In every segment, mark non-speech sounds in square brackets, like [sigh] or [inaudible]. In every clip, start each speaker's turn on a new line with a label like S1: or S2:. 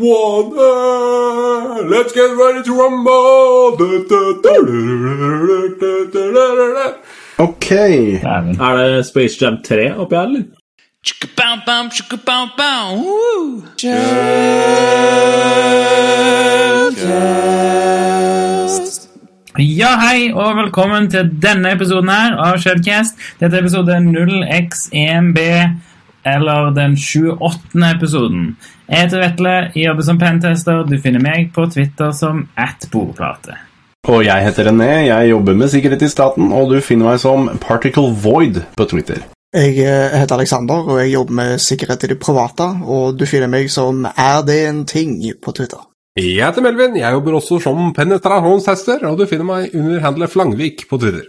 S1: One, uh, let's get ready to rumble.
S2: Ok.
S3: Er det Space Jam 3 oppi her, eller?
S4: Ja, hei, og velkommen til denne episoden her av Shedcast. Dette er episode 0x1b, eller den 28. episoden. Jeg heter Vetle, jeg jobber som pentester. Du finner meg på Twitter som at bordplate.
S2: Og jeg heter René, jeg jobber med sikkerhet i staten, og du finner meg som Particle Void på Twitter.
S5: Jeg eh, heter Alexander, og jeg jobber med sikkerhet i det private, og du finner meg som Er det en ting på Twitter.
S1: Jeg heter Melvin, jeg jobber også som penetrasjonstester, og du finner meg under handlet Flangvik på Twitter.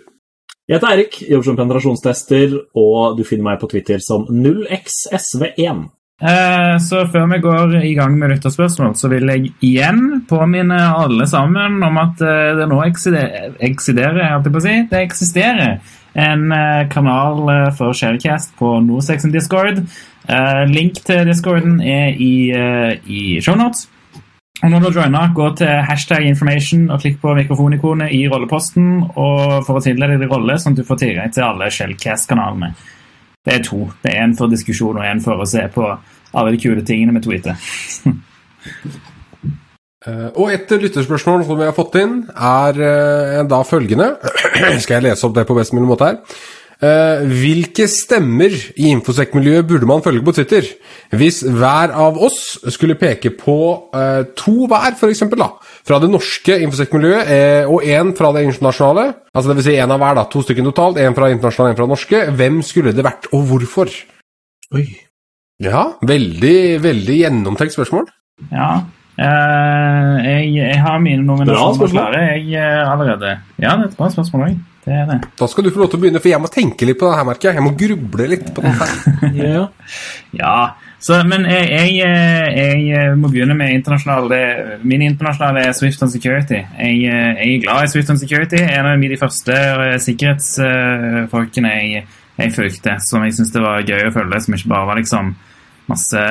S3: Jeg heter Eirik, jobber som penetrasjonstester, og du finner meg på Twitter som 0xsv1.
S4: Eh, Så før vi går i gang med lytterspørsmål, så vil jeg igjen påminne alle sammen om at eh, det nå eksiderer, eksiderer si, det eksisterer en eh, kanal for Sharecast på Norsexen Discord. Link til Discorden er i, i shownotes. Og når du joiner, gå til hashtag information og klikk på mikrofonikonet i rolleposten for å tildele deg rolle, sånn at du får tilgang til alle Shellcast-kanalene. Det er to. Det er en for diskusjon og en for å se på alle de kule tingene vi tweeter. [laughs]
S1: Eh, Og et lytterspørsmål som vi har fått inn, er eh, da følgende [clears throat] Skal jeg lese opp det på best mulig måte her? Eh, hvilke stemmer i infosec-miljøet burde man følge på Twitter? Hvis hver av oss skulle peke på eh, to hver, da, fra det norske infosec-miljøet eh, og én fra det internasjonale, altså det vil si én av hver, da, to stykker totalt, én fra internasjonale, én fra det norske, hvem skulle det vært, og hvorfor?
S3: Oi.
S1: Ja, veldig, veldig gjennomtenkt spørsmål.
S4: Ja. Uh, jeg, jeg har mine nominasjoner klare jeg, uh, allerede. Ja, det er et bra spørsmål òg. Det er det.
S1: Da skal du få lov til å begynne, for jeg må tenke litt på det her, merker jeg. Jeg må gruble litt på det her. [laughs]
S3: Ja.
S4: Ja, så, men jeg, jeg, eh, jeg eh, må begynne med internasjonal Min internasjonale er Swift and Security. Jeg, eh, jeg er glad i Swift and Security. En av de første sikkerhetsfolkene jeg, jeg fulgte, som jeg syntes det var gøy å følge, som ikke bare var liksom masse,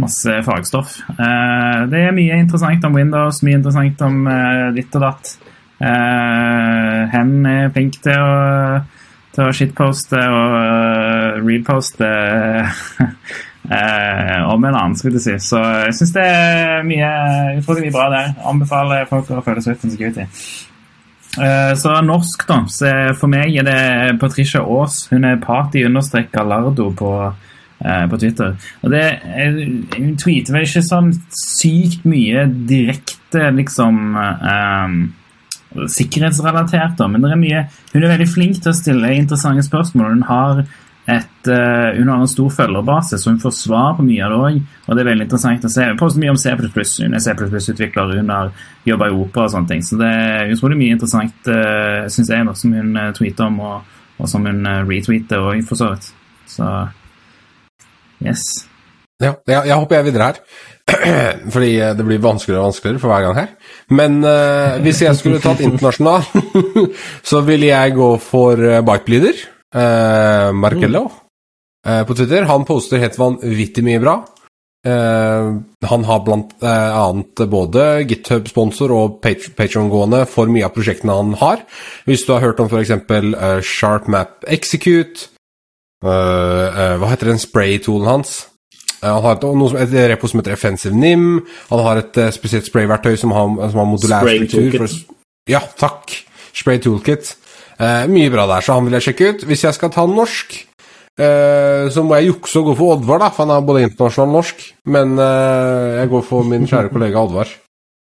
S4: masse fagstoff. Det er mye interessant om Windows, mye interessant om ditt og datt. Eh, Hen er flink til å til å shitposte og uh, reposte uh, [laughs] om en annen, skulle jeg si. Så jeg syns det er mye utrolig bra der. Anbefaler folk å følge Swift and Security. Uh, så norsk, da. Så for meg er det Patricia Aas. Hun er party-lardo på, eh, på Twitter. Og det, Hun tweeter vel ikke sånn sykt mye direkte, liksom eh, sikkerhetsrelatert, da, men det er mye, hun er veldig flink til å stille interessante spørsmål. Hun har, et, uh, hun har en stor følgerbase, så hun får svar på mye av det òg. Og det er veldig interessant å se. Hun poster mye om C++. Hun er C++-utvikler, hun har jobba i opera og sånne ting. Så det er mye interessant, uh, syns jeg, da, som hun uh, tweeter om, og, og som hun uh, retweeter òg, for så vidt. Så yes.
S1: Ja, jeg, jeg håper jeg videre her. [clears throat] Fordi eh, det blir vanskeligere og vanskeligere for hver gang her. Men uh, hvis jeg skulle tatt internasjonal, [laughs] så ville jeg gå for uh, Bikebleeder. Uh, Markello eh, på Twitter. Han poster helt vanvittig mye bra. Uh, han har blant eh, annet både GitHub-sponsor og Pat- Patreon-gående for mye av prosjektene han har. Hvis du har hørt om f.eks. Uh, SharpMap Execute eh, eh, Hva heter den spray-toolen hans? Eh, Han har et, noe et repo som heter Offensive NIM. Han har et eh, spesielt spray-verktøy som har, som har modulær
S3: Spray
S1: struktur. For, ja, takk. Spray Toolkit. Eh, mye bra der, så han vil jeg sjekke ut. Hvis jeg skal ta norsk, eh, så må jeg jukse og gå for Oddvar, da, for han er både internasjonal og norsk. Men eh, jeg går for min kjære kollega Oddvar.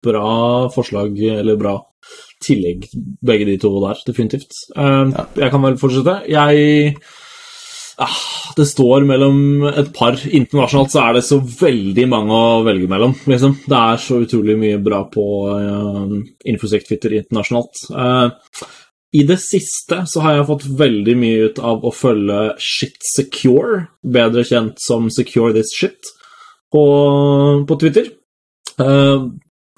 S3: Bra forslag, eller bra tillegg, begge de to der, definitivt. Eh, Jeg kan vel fortsette. Jeg Det står mellom et par. Internasjonalt så er det så veldig mange å velge mellom, liksom. Det er så utrolig mye bra på uh, Infosec-Twitter internasjonalt. Uh, I det siste så har jeg fått veldig mye ut av å følge Shit Secure, bedre kjent som Secure This Shit, på, på Twitter. Eh,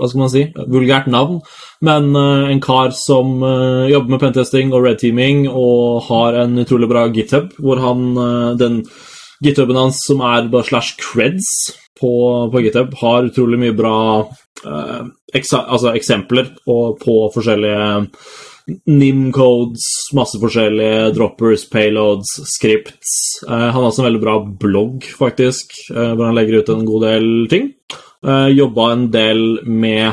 S3: hva skal man si, vulgært navn, men eh, en kar som eh, jobber med pentesting og redteaming og har en utrolig bra github, hvor han, eh, den GitHuben hans, som er bare slash creds på, på GitHub, har utrolig mye bra eh, eksa, altså eksempler på, på forskjellige NIM-codes, masse forskjellige droppers, payloads, scripts. Eh, han har også en veldig bra blogg, faktisk, eh, hvor han legger ut en god del ting. Uh, Jobba en del med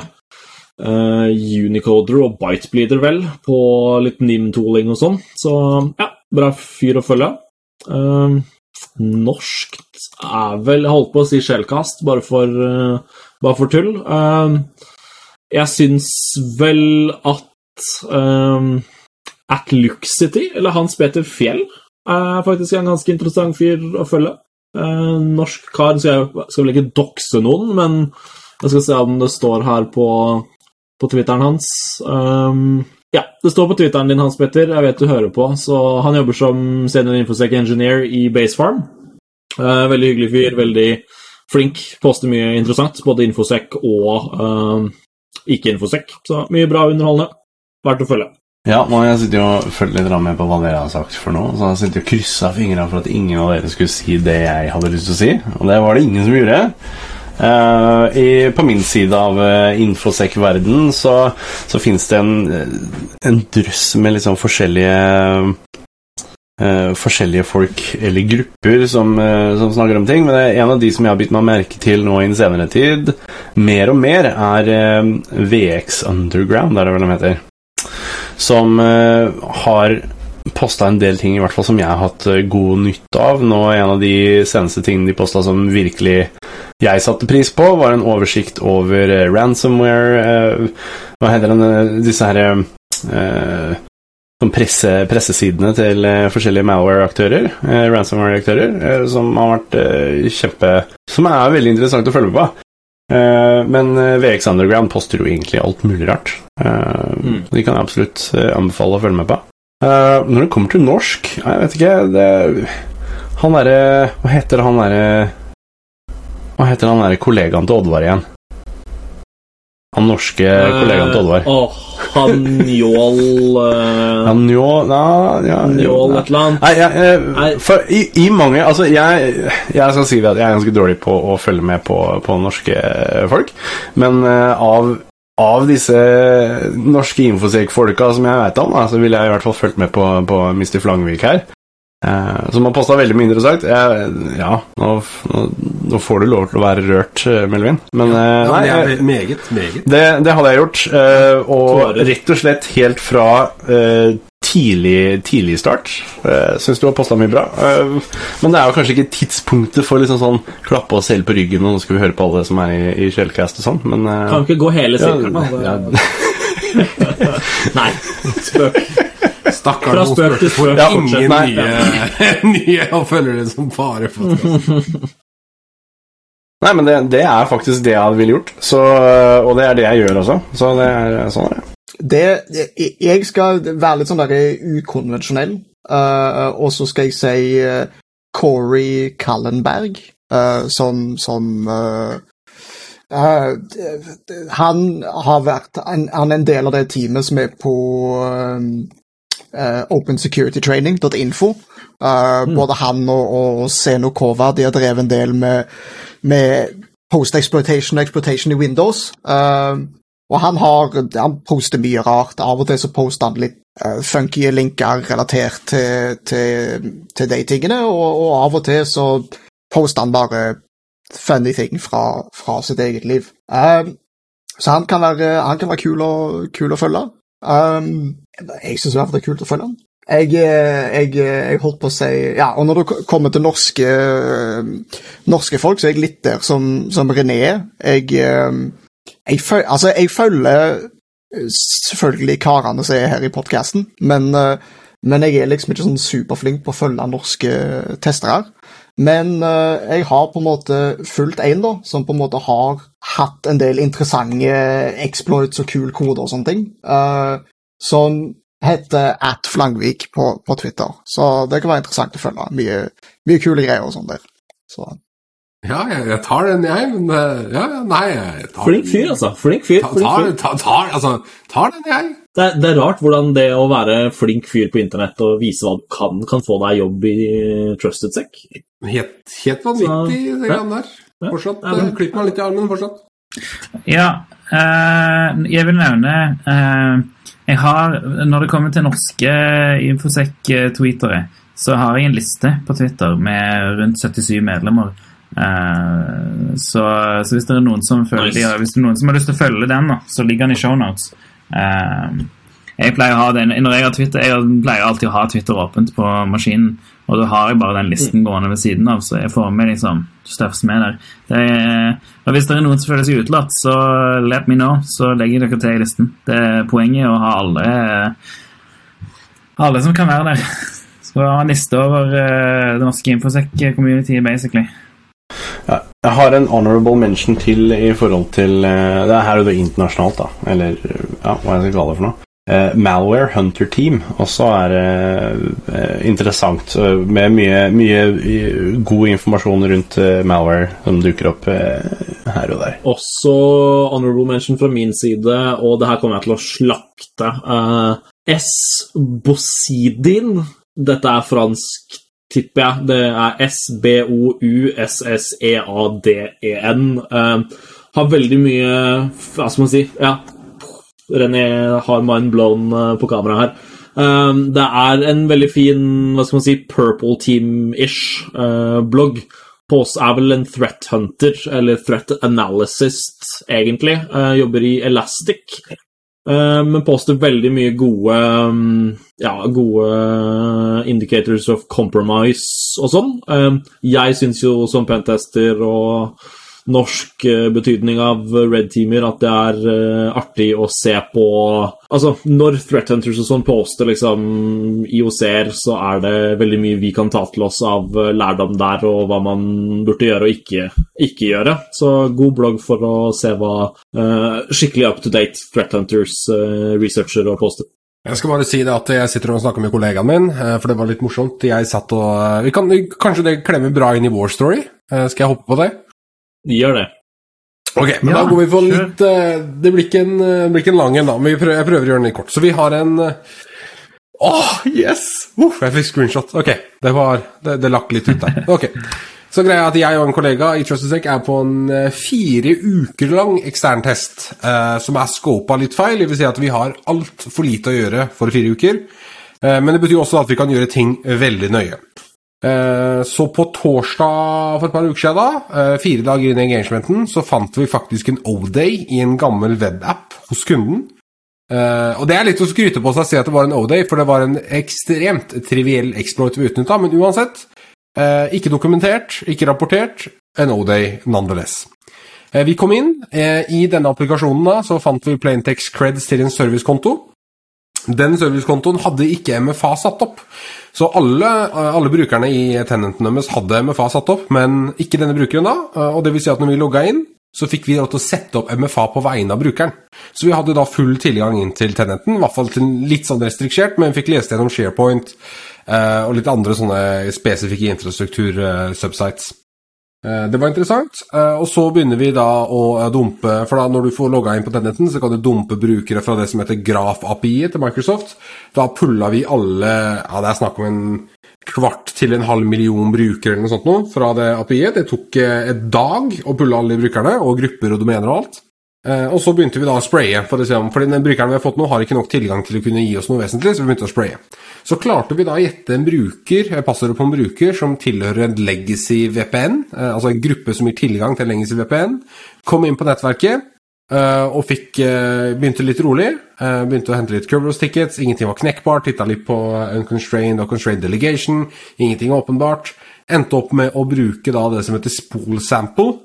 S3: uh, Unicoder og Bitebleeder, vel, på litt NIM-tooling og sånn. Så ja, bra fyr å følge. Uh, norskt er vel Jeg holdt på å si Shellcast, bare for, uh, bare for tull. Jeg syns vel at um, At Luxity, eller Hans Peter Fjell, er faktisk en ganske interessant fyr å følge. Uh, norsk kar så jeg skal vel ikke dokse noen, men jeg skal se om det står her på, på Twitteren hans. Um, ja, det står på Twitteren din, Hans Petter. Jeg vet du hører på. Så han jobber som senior infosec engineer i Basefarm. Uh, veldig hyggelig fyr, veldig flink. Poster mye interessant, både infosec og uh, ikke-infosec. Så mye bra underholdende. Verdt å følge.
S2: Ja, nå har jeg sittet og fulgt litt med på hva dere har sagt for noe. Så jeg har sittet og kryssa fingra for at ingen av dere skulle si det jeg hadde lyst til å si. Og det var det ingen som gjorde. Uh, i, på min side av uh, infosec-verden så, så fins det en, en drøss med sånn forskjellige uh, Forskjellige folk eller grupper som, som, snakker om ting. Men det er en av de som jeg har bitt meg merke til nå i den senere tid, mer og mer, er VX Underground, er det vel de heter som uh, har posta en del ting i hvert fall som jeg har hatt uh, god nytte av. Nå En av de seneste tingene de posta som virkelig jeg satte pris på, var en oversikt over uh, ransomware Hva heter den Disse her som presse, pressesidene til forskjellige malware-aktører, ransomware-aktører, som har vært kjempe Som er veldig interessant å følge med på. Uh, men VX Underground poster jo egentlig alt mulig rart. Uh, mm. De kan jeg absolutt uh, anbefale å følge med på. når det kommer til norsk Jeg vet ikke det, Han derre Hva heter han derre Hva heter han derre kollegaen til Oddvar igjen? Han norske kollegaen til Oddvar.
S3: Oh, han Njål
S2: uh, Han Njål ja, ja,
S3: Njål et eller annet.
S2: Nei, ja, for i, i, mange Altså, jeg, jeg skal si at jeg er ganske dårlig på å følge med på, på norske folk, men uh, av av disse norske infosek-folka som jeg vet om, da, så ville jeg i hvert fall fulgt med på, på Mr. Flangvik her. Eh, som har posta veldig mye interessant. Jeg, ja, nå, nå, nå, får du lov til å være rørt, eh, Melvin. Men eh,
S1: ja,
S2: nei,
S1: jeg, meget, meget.
S2: Det, det, hadde jeg gjort. Eh, og rett og slett helt fra eh, tidlig, tidlig start. Uh, Syns du har posta mye bra. Uh, men det er jo kanskje ikke tidspunktet for liksom sånn klappe oss selv på ryggen, og nå skal vi høre på alle som er i, i Shellcast og sånn, men uh,
S3: Kan vi ikke gå hele sirkelen, ja, ja. [laughs] Nei, spøk.
S1: Stakkars
S3: Fra spøk til spøk.
S1: Ja, ingen nye, [laughs] nye og følger det som bare for
S2: Nei, men det, det, er faktisk det jeg ville gjort, så, og det er det jeg gjør også. Så det er sånn er det.
S5: Det, jeg skal være litt sånn der ukonvensjonell, uh, og så skal jeg si uh, Corey Kallenberg, uh, som, som Han har vært en, han, er en del av det teamet som er på opensecuritytraining.info. Mm. Både han og, og Seno Kova de har drevet en del med, med post-exploitation og exploitation i Windows. Uh, og han har han poster mye rart. Av og til så poster han litt uh, funky linker relatert til, til, til de tingene, og, og, av og til så poster han bare funny ting fra, fra sitt eget liv. Um, så han kan være, han kan være kul, å, kul å følge. Um, jeg syns i hvert fall det er kult å følge den. Jeg, jeg, jeg, holdt på å si Ja, og når det kommer til norske, norske folk, så er jeg litt der som, som René. Jeg jeg, føl altså, jeg følger eh, selvfølgelig karene som er her i podkasten, men, men, jeg er liksom ikke sånn superflink på å følge norske testere. Men uh, jeg har på en måte fulgt en da, som på en måte har hatt en del interessante exploits og kul kode og sånne ting. Uh, som heter at Flangvik på, på, Twitter. Så det kan være interessant å følge. Mye, mye kule greier og sånn der. Så
S1: Ja, jeg, jeg tar den, jeg, men eh, ja, ja, nei jeg tar
S3: Flink fyr, altså. Flink fyr.
S1: Ta,
S3: Flink fyr.
S1: ta, ta, altså, tar den, jeg.
S3: Det, er, det er rart hvordan det å være flink fyr på internett og vise hva du kan, kan få deg jobb i Trusted Sec.
S1: Helt, helt vanvittig,
S3: Så,
S1: det
S3: ja.
S1: greiene der. Fortsatt.
S3: Ja,
S1: eh, Klipp meg litt i armen, fortsatt.
S4: Ja, øh, jeg vil nevne øh, jeg har, Når det kommer til norske Infosec-tweetere, så har jeg en liste på Twitter med rundt 77 medlemmer. Eh, så, så hvis det er noen som føler
S3: Nice.
S4: de hvis det er noen som har lyst til å følge den, da, så ligger den i shownotes. Uh, jeg pleier å ha den, når jeg har Twitter, jeg pleier alltid å ha Twitter åpent på maskinen, og da har jeg bare den listen gående ved siden av, så jeg får med liksom stuffs med der. Det er, og hvis det er noen som føler seg utelatt, så let me know, så legger dere til i listen. Det er poenget å ha alle alle som kan være der. [laughs] Så ha en liste over eh, det norske infosec-community, basically.
S2: Jeg har en honorable mention til i forhold til eh, Det er her og det internasjonalt, da. Eller ja, hva jeg skal kalle det for noe. Eh, Malware Hunter Team også er eh, interessant, eh, med mye, mye eh, god informasjon rundt eh, malware som dukker opp her og der.
S3: Også honorable mention fra min side, og det her kommer jeg til å slakte. S. Bosidin. Dette er fransk, tipper jeg. Det er S-B-O-U-S-S-E-A-D-E-N. Uh, har veldig mye Hva skal man si? Ja, René har mind blown eh, på kamera her. Uh, det er en veldig fin hva skal man si, Purple Team-ish uh, blogg. Pås er vel en threat hunter, eller threat analyst, egentlig. Uh, jobber i Elastic. Eh, men påstår veldig mye gode um, ja, gode indicators of compromise og sånn. Eh, jeg syns jo som pentester og norsk eh, betydning av red teamer at det er eh, artig å se på Altså, når threat hunters og sånn poster liksom IOC-er, så er det veldig mye vi kan ta til oss av eh, lærdom der, og hva man burde gjøre og ikke, ikke gjøre. Så god blogg for å se hva uh, skikkelig up to date threat hunters uh, researcher og poster.
S1: Jeg skal bare si det at jeg sitter og snakker med kollegaen min, for det var litt morsomt. Jeg satt og vi kan, Kanskje det klemmer bra inn i War Story? Skal jeg hoppe på det?
S3: Gjør det.
S1: Ok, men
S4: Ja,
S1: da går vi for litt eh, Det blir ikke en, eh, blir ikke en lang en, da, men vi prøver, jeg prøver å gjøre den litt kort. Så vi har en eh, Åh, yes! Uff, jeg fikk screenshot. Ok, det var Det, det lakk litt ut der. Ok. Så greia er at jeg og en kollega i TrustedSec er på en fire uker lang eksterntest eh, som er scopa litt feil. Det vil si at vi har altfor lite å gjøre for fire uker. Eh, men det betyr også at vi kan gjøre ting veldig nøye. Eh, Så på torsdag for et par uker siden, da, eh, fire dager inn i engagementen, så fant vi faktisk en O-day i en gammel webapp hos kunden. Eh, og det er litt å skryte på seg å si at det var en O-day, for det var en ekstremt triviell exploit vi utnytta, men uansett. ikke dokumentert, ikke rapportert. En O-day nonetheless. Vi kom inn. I denne applikasjonen da, så fant vi Plaintex Creds til en servicekonto. Den servicekontoen hadde ikke MFA satt opp. Så alle, alle brukerne i tenenten deres hadde MFA satt opp, men ikke denne brukeren da. Og det vil si at når vi logga inn, så fikk vi lov til å sette opp MFA på vegne av brukeren. Så vi hadde da full tilgang inn til tenenten, i hvert fall litt sånn restriksjert, men fikk lest gjennom SharePoint eh, og litt andre sånne spesifikke infrastruktur-subsites. Eh, Det var interessant. Eh, Og så begynner vi da å eh, dumpe For da når du får logga inn på teneten, så kan du dumpe brukere fra det som heter Graf API til Microsoft. Da pulla vi alle Ja, det er snakk om en kvart til en halv million brukere eller noe sånt nå, fra det API-et. Det tok et dag å pulle alle de brukerne, og grupper og domener og alt. Eh, Og så begynte vi da å spraye, for, å se om, fordi den brukeren vi har fått nå, har ikke nok tilgang til å kunne gi oss noe vesentlig, så vi begynte å spraye. Så klarte vi da å gjette en bruker, eh, passordet på en bruker som tilhører en legacy VPN, eh, altså en gruppe som gir tilgang til en legacy VPN, kom inn på nettverket og fikk, begynte litt rolig, begynte å hente litt Kerberos tickets, ingenting var knekkbart, titta litt på unconstrained og constrained delegation, ingenting åpenbart. Endte opp med å bruke det som heter spool sample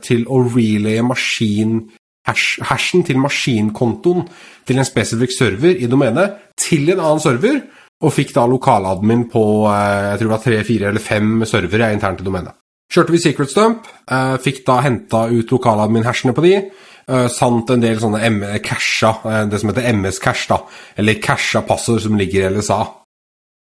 S1: til å relaye maskin hashen til maskinkontoen til en spesifikk server i domenet til en annen server, og fikk da lokaladmin på eh, jeg tror det var tre, fire eller fem servere internt i domenet. Kjørte vi secret stump, eh, fikk da henta ut lokaladmin-hashene på de, eh, samt en del sånne M- casha, det som heter MS-cash, da, eller casha passord som ligger i LSA.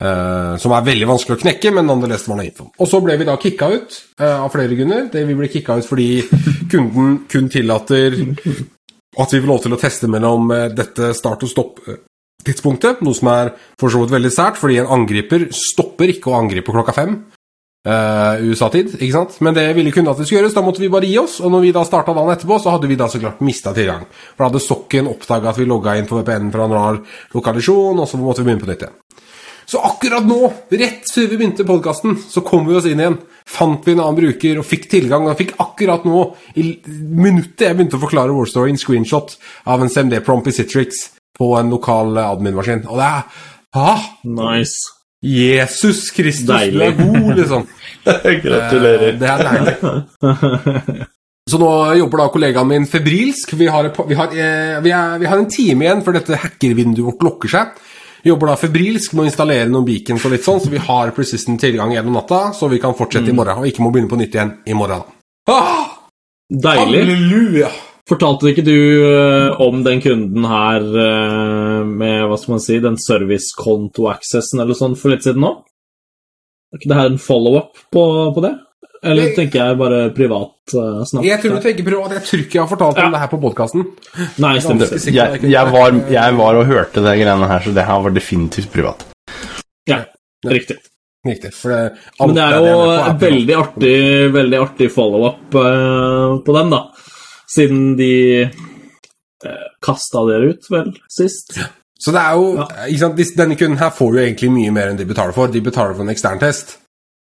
S1: Eh, som er veldig vanskelig å knekke, men nonetheless var noe info. Og så ble vi da kicka ut uh, av flere grunner. Det Vi ble kicka ut fordi [laughs] kunden kun tillater at vi får lov til å teste mellom uh, dette start- og stopp-tidspunktet, noe som er for så vidt veldig sært, fordi en angriper stopper ikke å angripe klokka fem. USA-tid, ikke sant? Men det ville kunne at det skulle gjøres, da måtte vi bare gi oss. Og når vi da starta dagen etterpå, så hadde vi da så klart mista tilgang. For da hadde sokken oppdaga at vi logga inn på VPN fra en rar lokalisjon, og så måtte vi begynne på nytt igjen. Så akkurat nå, rett før vi begynte podkasten, så kom vi oss inn igjen. Fant vi en annen bruker og fikk tilgang. Og fikk akkurat nå, i minuttet jeg begynte å forklare Warstory, en screenshot av en CMD-promp i Citrix på en lokal eh, admin-maskin. Og det er ah,
S3: Nice.
S1: Jesus Kristus,
S3: Deilig.
S1: du er god, liksom. [laughs]
S2: Gratulerer.
S1: Eh, Det er deilig. [laughs] Så nå jobber da kollegaen min febrilsk. Vi har, vi har, eh, vi er, vi har en time igjen før dette hackervinduet vårt lukker seg. Jobber da febrilsk med å installere noen beacons og litt sånn, så vi har persistent tilgang gjennom natta, så vi kan fortsette i morgen, og ikke må begynne på nytt igjen i morgen. Ah,
S3: Deilig.
S1: halleluja!
S3: Fortalte ikke du eh, om den kunden her eh, med hva skal man si, den servicekonto-accessen eller sånn for litt siden nå? Er ikke det her en follow-up på, på det? Eller
S1: jeg,
S3: tenker jeg bare privat uh, snakk?
S1: Jeg tror du tenker privat. jeg tror ikke jeg har fortalt om
S3: Ja.
S1: det her på podkasten.
S3: Nei, stemmer.
S2: Jeg, jeg, var, jeg var og hørte de greiene her, så det her var definitivt privat.
S3: Ja, riktig.
S1: Riktig. For det,
S3: Men det er jo
S1: er
S3: veldig artig, veldig artig follow-up uh, på den, da. Siden de uh, kasta dere ut, vel, sist?
S1: Så det er jo,
S3: Ja.
S1: ikke sant, Denne kunden her får jo egentlig mye mer enn de betaler for. De betaler for en ekstern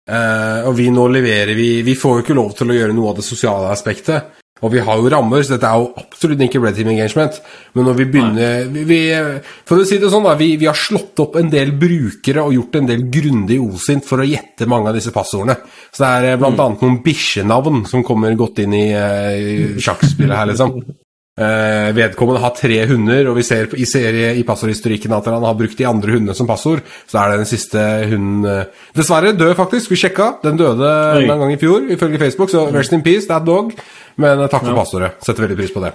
S1: Eh, og vi nå leverer vi Vi får jo ikke lov til å gjøre noe av det sosiale aspektet. Og vi har jo rammer, så dette er jo absolutt ikke red team engagement. Men når vi begynner vi, vi, For å si det sånn, da. Vi, vi har slått opp en del brukere og gjort en del grundig osint for å gjette mange av disse passordene. Så det er eh, blant annet noen bikkjenavn som kommer godt inn i, eh, i sjakkspillet her, liksom. Eh, vedkommende har tre hunder, og vi ser i serie i passordhistorikken at han har brukt de andre hundene som passord. Så er det den siste hunden eh, Dessverre død, faktisk. Vi sjekka. Den døde
S3: Oi.
S1: en gang i fjor, ifølge Facebook. Så rest in peace, that dog. Men eh, takk for passordet. Setter veldig pris på det.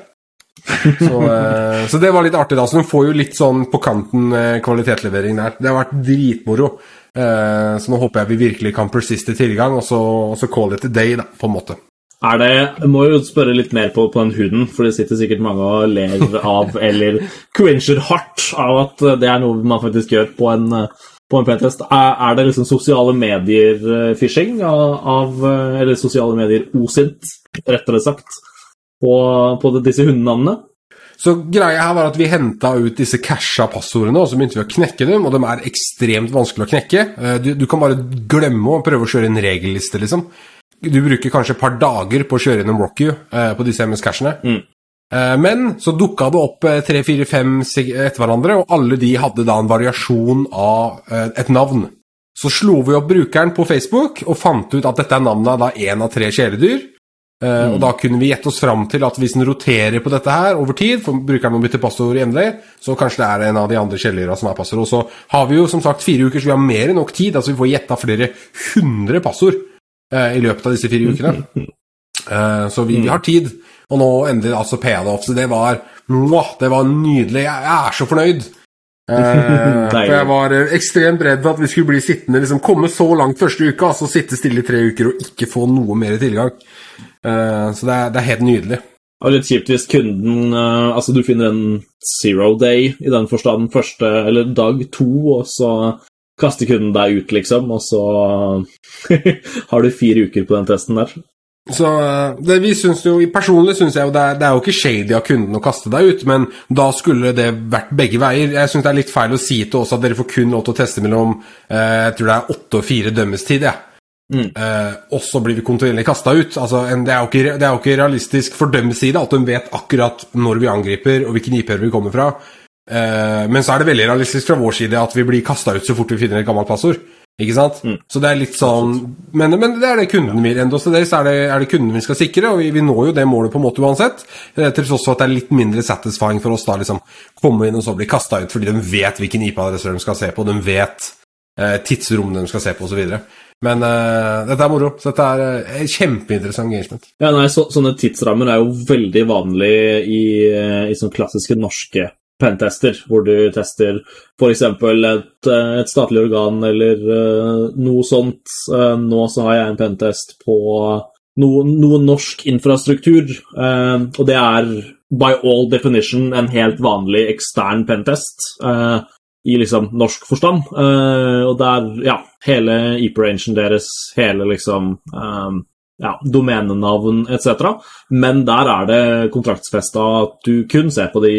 S1: [laughs] Så, eh, så det var litt artig, da. Så hun får jo litt sånn på kanten eh, kvalitetslevering der. Det har vært dritmoro. Eh, så nå håper jeg vi virkelig kan persiste tilgang, og så, og så call it a day, da, på en måte.
S3: Er det, jeg må jo spørre litt mer på, på den huden, for det sitter sikkert mange og ler av, [laughs] eller cringer hardt av at det er noe man faktisk gjør på en, på en p-test. Er, er det liksom sosiale medier-phishing av, av Eller sosiale medier-osint, rettere sagt, på, på disse hundenavnene?
S1: Så greia her var at vi henta ut disse casha passordene, og så begynte vi å knekke dem, og de er ekstremt vanskelig å knekke. Eh, Du, du kan bare glemme å prøve å kjøre en regelliste, liksom. Du bruker kanskje et par dager på å kjøre gjennom Rocky eh, på disse MS-cashene.
S3: Mm.
S1: Eh, Men så dukka det opp eh, tre, fire, fem etter hverandre, og alle de hadde da en variasjon av eh, et navn. Så slo vi opp brukeren på Facebook og fant ut at dette er navnet av da én av tre kjæledyr. Eh, Og da kunne vi gjette oss fram til at hvis den roterer på dette her over tid, for brukeren må bytte passord jevnlig, så kanskje det er en av de andre kjæledyra som er passord. Og så har vi jo som sagt fire uker, så vi har mer enn nok tid. Altså vi får gjetta flere hundre passord i løpet av disse fire ukene. Eh, så vi, vi har tid. Og nå endelig altså PA-off. Så det var Det var nydelig. Jeg, er så fornøyd. Eh, [laughs] for jeg var eh, ekstremt redd for at vi skulle bli sittende liksom komme så langt første uka, altså sitte stille i tre uker og ikke få noe mer tilgang. Eh, så det er, det er helt nydelig.
S3: Er litt kjipt hvis kunden eh, Altså, du finner en zero day i den forstand første Eller dag to, og så kaster kunden deg ut, liksom, og så [laughs] har du fire uker på den testen der.
S1: Så eh, det vi synes jo, Personlig syns jeg jo det er, det er jo ikke shady av kunden å kaste deg ut, men da skulle det vært begge veier. Jeg syns det er litt feil å si til oss at dere får kun lov til å teste mellom eh, jeg tror det er åtte og fire dømmestid. Ja.
S3: Mm.
S1: Eh, og så blir vi kontinuerlig kasta ut. Altså, det, er ikke, det er jo ikke realistisk for dømmes side at de vet akkurat når vi angriper og hvilken IP-er vi kommer fra. Eh, men så er det veldig realistisk fra vår side at vi blir kasta ut så fort vi finner et gammelt passord. Ikke sant?
S3: Mm.
S1: Så det er litt sånn men, men det er det kunden vil. Enda til dere er det, er det kunden vi skal sikre, og vi, vi når jo det målet på en måte uansett. Eh, Til tross for at det er litt mindre satisfying for oss da liksom komme inn og så bli kasta ut fordi de vet hvilken IP-adresse de skal se på, de vet eh, tidsrommene de skal se på osv. Men uh, dette er moro. Så dette er uh, kjempeinteressant engagement.
S3: Ja, nei, så, Sånne tidsrammer er jo veldig vanlig i, uh, i sånne klassiske norske pentester, hvor du tester f.eks. Et, eh, et statlig organ eller eh, noe sånt. Eh, Nå så har jeg en pentest på noe, noe norsk infrastruktur, og det er by all definition en helt vanlig ekstern pentest. i liksom norsk forstand. Og der, ja, hele eper-rangen deres, hele liksom ja, domenenavn etc. Men der er det kontraktsfesta at du kun ser på de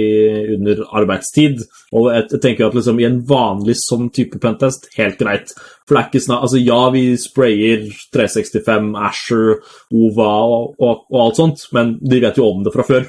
S3: under arbeidstid. Og jeg, tenker at liksom i en vanlig sånn type pentest, helt greit. For det er ikke snart, Altså, ja, vi sprayer 365, Asher, OVA og, og, og alt sånt, men de vet jo om det fra før.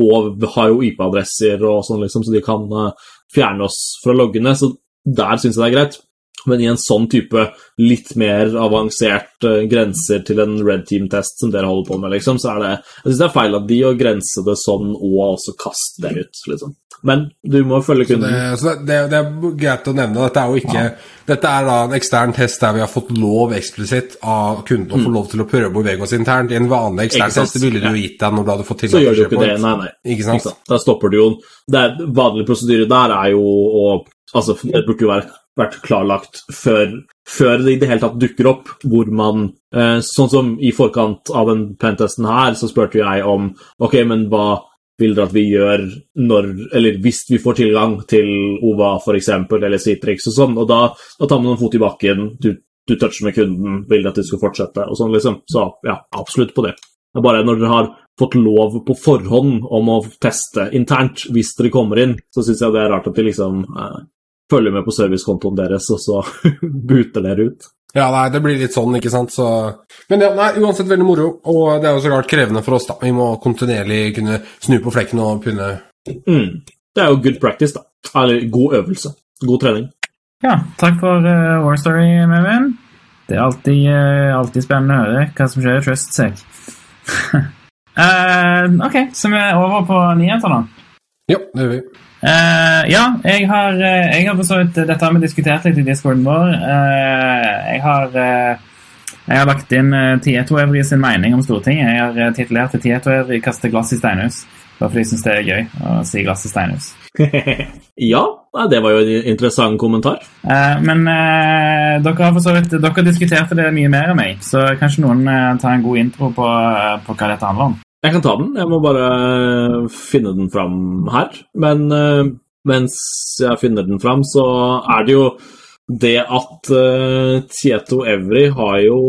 S3: Og har jo IP-adresser og sånn, liksom, så de kan eh, fjerne oss fra loggene. Så der syns jeg det er greit. Men i en sånn type litt mer avansert uh, grenser til en red team-test som dere holder på med, liksom, så er det Jeg syns det er feil av de å grense det sånn og også kaste det ut, liksom. Men du må følge kunden.
S1: så det, det er greit å nevne. Dette er jo ikke Dette er da en ekstern test der vi har fått lov eksplisitt av kunden å få lov til å prøve å bevege oss internt. I en vanlig ekstern test ville du jo gitt deg når du hadde fått
S3: Så gjør du ikke det. Nei, nei.
S1: Ikke sant?
S3: Da stopper du jo det er, Vanlig prosedyre der er jo å Altså, det burde jo vært, vært klarlagt før, før det i det hele tatt dukker opp, hvor man eh, Sånn som i forkant av den pentesten her, så spurte jeg om Ok, men hva vil dere at vi gjør når Eller hvis vi får tilgang til OVA, f.eks., eller Citrix og sånn, og da, da tar man en fot i bakken, du, du toucher med kunden, vil at du skal fortsette, og sånn, liksom. Så ja, absolutt på det. Det er bare når dere har fått lov på forhånd om å teste internt hvis dere kommer inn, så syns jeg det er rart at de liksom eh, følger med på servicekontoen deres, og så [laughs] booter dere ut.
S1: Ja, nei, det blir litt sånn, ikke sant, så Men ja, nei, uansett veldig moro, og det er jo så klart krevende for oss, da. Vi må kontinuerlig kunne snu på flekken og kunne
S3: Mm. Det er jo good practice, da. Eller god øvelse. God trening.
S4: Ja, takk for uh, War Story, Mevin. Det er alltid, uh, alltid spennende å høre hva som skjer i Trustsec. uh, [laughs] ok, så vi er over på nyheter, da.
S1: Ja, det gjør vi.
S4: Eh, ja, jeg har, eh, jeg har for Dette har vi diskutert litt i discorden vår. Uh, jeg har uh, jeg har lagt inn uh, Tieto Evry sin mening om Stortinget. Jeg har uh, titulert det Tieto Evry kaster glass i steinhus. Bare fordi jeg syns det er gøy å si glass i steinhus. [laughs]
S3: ja, det var jo en interessant kommentar.
S4: Uh, men uh, dere har for så vidt Dere diskuterte det mye mer enn meg, så kanskje noen tar en god intro på, på hva dette handler om.
S3: Jeg kan ta den, jeg må bare finne den fram her. Men eh, mens jeg finner den fram, så er det jo det at uh, Tieto Evry har jo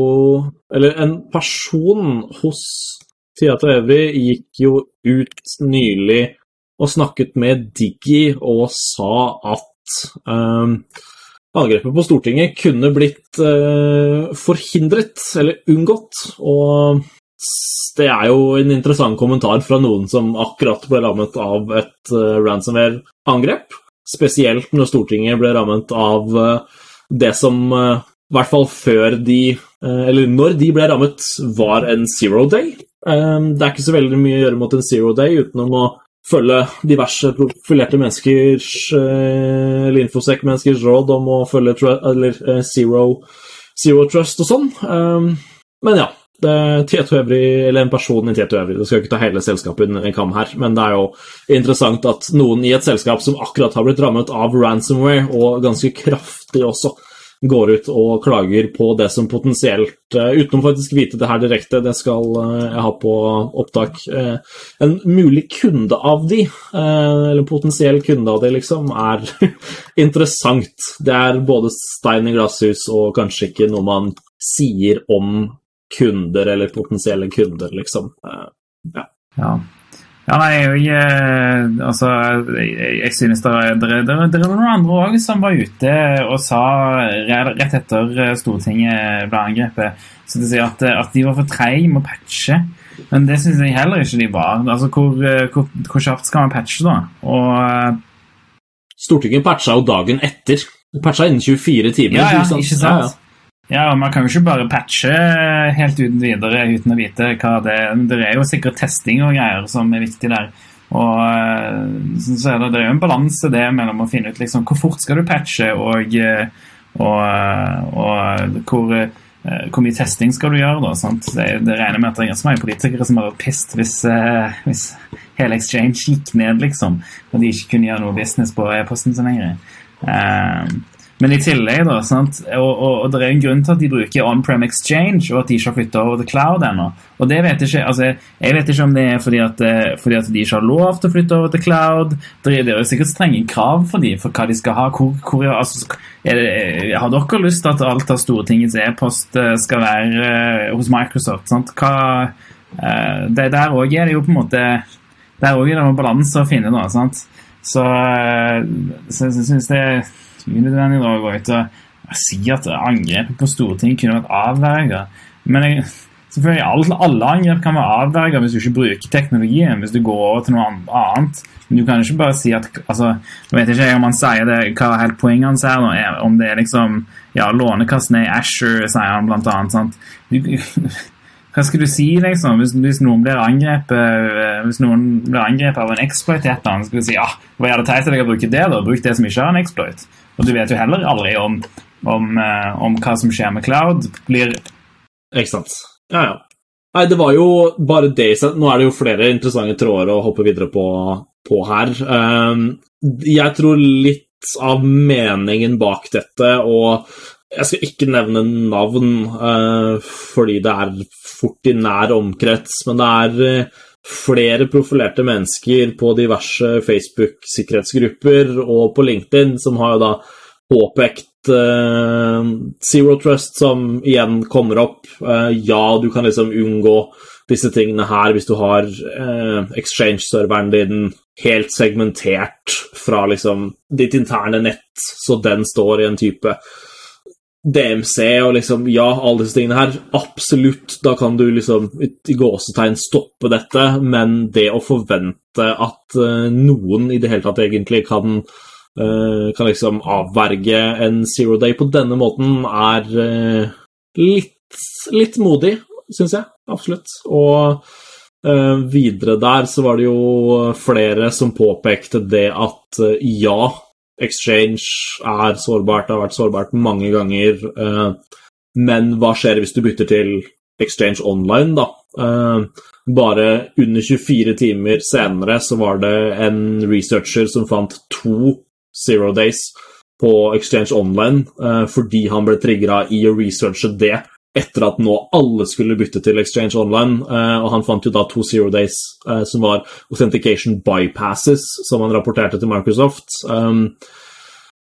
S3: Eller en person hos Tieto Evry gikk jo ut nylig og snakket med Diggy og sa at uh, angrepet på Stortinget kunne blitt uh, forhindret, eller unngått. Og det er jo en interessant kommentar fra noen som akkurat ble rammet av et uh, ransomware-angrep. Spesielt når Stortinget ble rammet av uh, det som uh, i hvert fall før de Eller når de ble rammet, var en zero day. det er ikke så veldig mye å gjøre mot en zero day utenom å følge diverse profilerte menneskers eller infosec-menneskers råd om å følge eller, zero, zero trust og sånn. men ja, Tieto Evry, eller en person i Tieto Evry. Det skal ikke ta hele selskapet under en kam her, men det er jo interessant at noen i et selskap som akkurat har blitt rammet av ransomware, og ganske kraftig også, går ut og klager på det som potensielt, uten å faktisk vite det her direkte, det skal jeg ha på opptak, en mulig kunde av de, eller potensiell kunde av de, liksom, er [laughs] interessant. Det er både stein i glasshus og kanskje ikke noe man sier om kunder eller potensielle kunder, liksom. Ja.
S4: ja. ja nei, jeg, altså, jeg, jeg synes det er, det, er, det er noen andre òg som var ute og sa rett etter Stortinget ble angrepet så de sier at, at de var for treige med å patche. Men det syns jeg heller ikke de var. Altså, Hvor, hvor, hvor kjapt skal man patche, da? Og
S3: Stortinget patcha jo dagen etter. Patcha innen 24 timer.
S4: Ja, ja, ikke sant? Ja, ja. Ja, og Man kan jo ikke bare patche helt uten videre uten å vite hva det er. Det er jo sikkert testing og greier som er viktig der. Og så er det, det er jo en balanse det mellom å finne ut liksom, hvor fort skal du patche, og, og, og hvor eh, hvor mye testing skal du gjøre? da, sant? Det, det regner med at det er ganske mange politikere som har vært pissed hvis, eh, hvis hele Exchange gikk ned, liksom, og de ikke kunne gjøre noe business på e-posten sin lenger. Eh, men i tillegg, da, sant? Og, og, og det er en grunn til at de bruker on-prem exchange, og at de ikke har flytta over til cloud ennå. Og det vet jeg ikke, altså, jeg vet ikke om det er fordi at, eh, fordi at de ikke har lov til å flytte over til cloud. Det er, det er sikkert strenge krav for dem for hva de skal ha. Hvor, hvor, altså, det, har dere lyst til at alt av Stortingets e-post eh, skal være uh, hos Microsoft? Sant? Hva, uh, det, der òg er det jo på en måte Der òg er det en balanse å finne, da. sant? Så, så jeg syns det er unødvendig å gå ut og si at angrepet på Stortinget kunne vært avverget. Men jeg, selvfølgelig, alle, alle angrep kan være avverget hvis du ikke bruker teknologien, hvis du går over til noe annet. Men du kan ikke bare si at altså, Jeg vet ikke om han sier det, hva er helt poenget hans er, om det er liksom ja, Lånekassen er i Asher, sier han blant annet. Sant? Du, [laughs] hva skal du si, liksom, hvis, hvis noen blir angrepet hvis noen blir angrepet av en exploit i et eller annet, skal du si ja, hva er det teit at jeg brukt det, da? Bruk det som ikke er en exploit. Og du vet jo heller aldri om, om, om hva som skjer med cloud. blir
S3: Ikke sant. Ja, ja. Nei, det var jo bare det Nå er det jo flere interessante tråder å hoppe videre på, på her. Jeg tror litt av meningen bak dette, og jeg skal ikke nevne navn fordi det er fort i nær omkrets, men det er flere profilerte mennesker på diverse Facebook-sikkerhetsgrupper og på LinkedIn som har jo da påpekt eh, Zero Trust, som igjen kommer opp. Eh, ja, du kan liksom unngå disse tingene her hvis du har eh, exchange-serveren din helt segmentert fra liksom ditt interne nett, så den står i en type DMC og liksom Ja, alle disse tingene her. Absolutt, da kan du liksom i gåsetegn stoppe dette, men det å forvente at uh, noen i det hele tatt egentlig kan uh, kan liksom avverge en zero day på denne måten, er uh, litt, litt modig, syns jeg. Absolutt. Og videre der så var det jo flere som påpekte det at ja, Exchange er sårbart, har vært sårbart mange ganger. Eh, men hva skjer hvis du bytter til Exchange Online, da? Eh, bare under 24 timer senere så var det en researcher som fant to zero days på Exchange Online eh, fordi han ble trigga i å researche det etter at nå alle skulle bytte til Exchange Online. og han fant jo da to zero days som var authentication bypasses, som han rapporterte til Microsoft.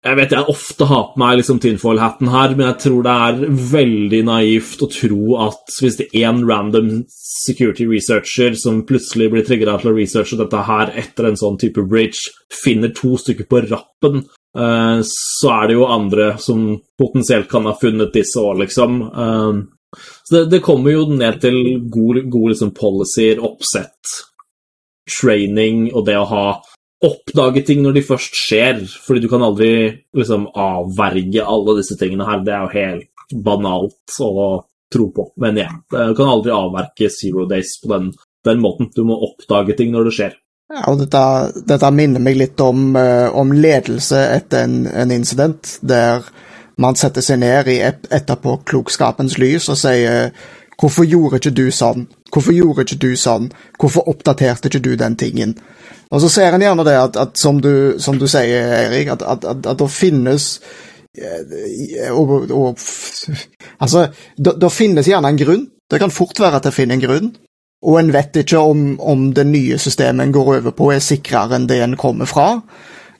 S3: Jeg vet jeg ofte har på meg liksom tinfoil-hatten her, men jeg tror det er veldig naivt å tro at hvis det er en random security researcher som plutselig blir trigga til å researche dette her etter en sånn type bridge, finner to stykker på rappen, så er det jo andre som potensielt kan ha funnet disse òg, liksom. Uh, så det, det, kommer jo ned til gode, gode liksom, policyer, oppsett, training og det å ha oppdage ting når de først skjer, fordi du kan aldri liksom avverge alle disse tingene her. Det er jo helt banalt å tro på, men ja. Du kan aldri avverke Zero Days på den, den måten. Du må oppdage ting når det skjer.
S5: Ja, og dette, dette minner meg litt om, uh, om ledelse etter en, en, incident, der man setter seg ned i et, etterpåklokskapens lys og sier Hvorfor gjorde ikke du sånn? Hvorfor gjorde ikke du sånn? Hvorfor oppdaterte ikke du den tingen? Og så ser en gjerne det at, at som, du, som, du, sier, Erik, at, at, at det finnes eh, og, og, Altså, det finnes gjerne en grunn. Det kan fort være at det finner en grunn. Og en vet ikke om, om det nye systemet en går over på, er sikrere enn det en kommer fra.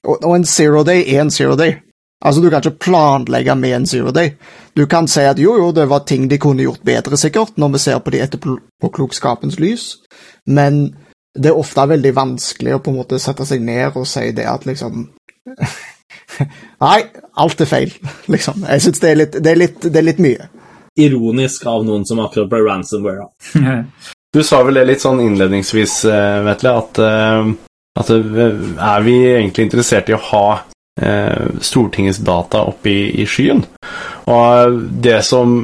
S5: Og, og en zero day er en zero day. Altså, Du kan ikke planlegge med en zero day. Du kan si at jo, jo, det var ting de kunne gjort bedre, sikkert, når vi ser på de etterpåklokskapens lys, men det er ofte veldig vanskelig å på en måte sette seg ned og si det at liksom [laughs] Nei, alt er feil, [laughs] liksom. Jeg syns det, det, det, er litt mye.
S3: Ironisk av noen som akkurat ble ransomware. [laughs]
S2: du sa vel det litt sånn innledningsvis, eh, Vetle, at, eh, at eh, er vi egentlig interessert i å ha Stortingets data oppe i, i skyen? Og det som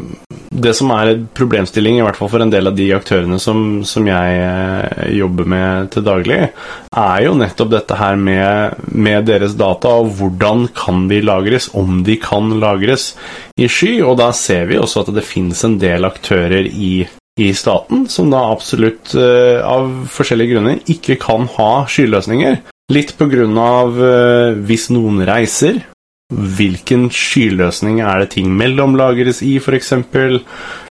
S2: det som er en problemstilling, i hvert fall for en del av de aktørene som, som jeg jobber med til daglig, er jo nettopp dette her med, med deres data, og hvordan kan de lagres, om de kan lagres i sky. Og da ser vi også at det finnes en del aktører i, i staten som da absolutt, eh, av forskjellige grunner, ikke kan ha skyløsninger. Litt av eh, hvis noen reiser, hvilken skyløsning er det ting mellomlagres i, f.eks.?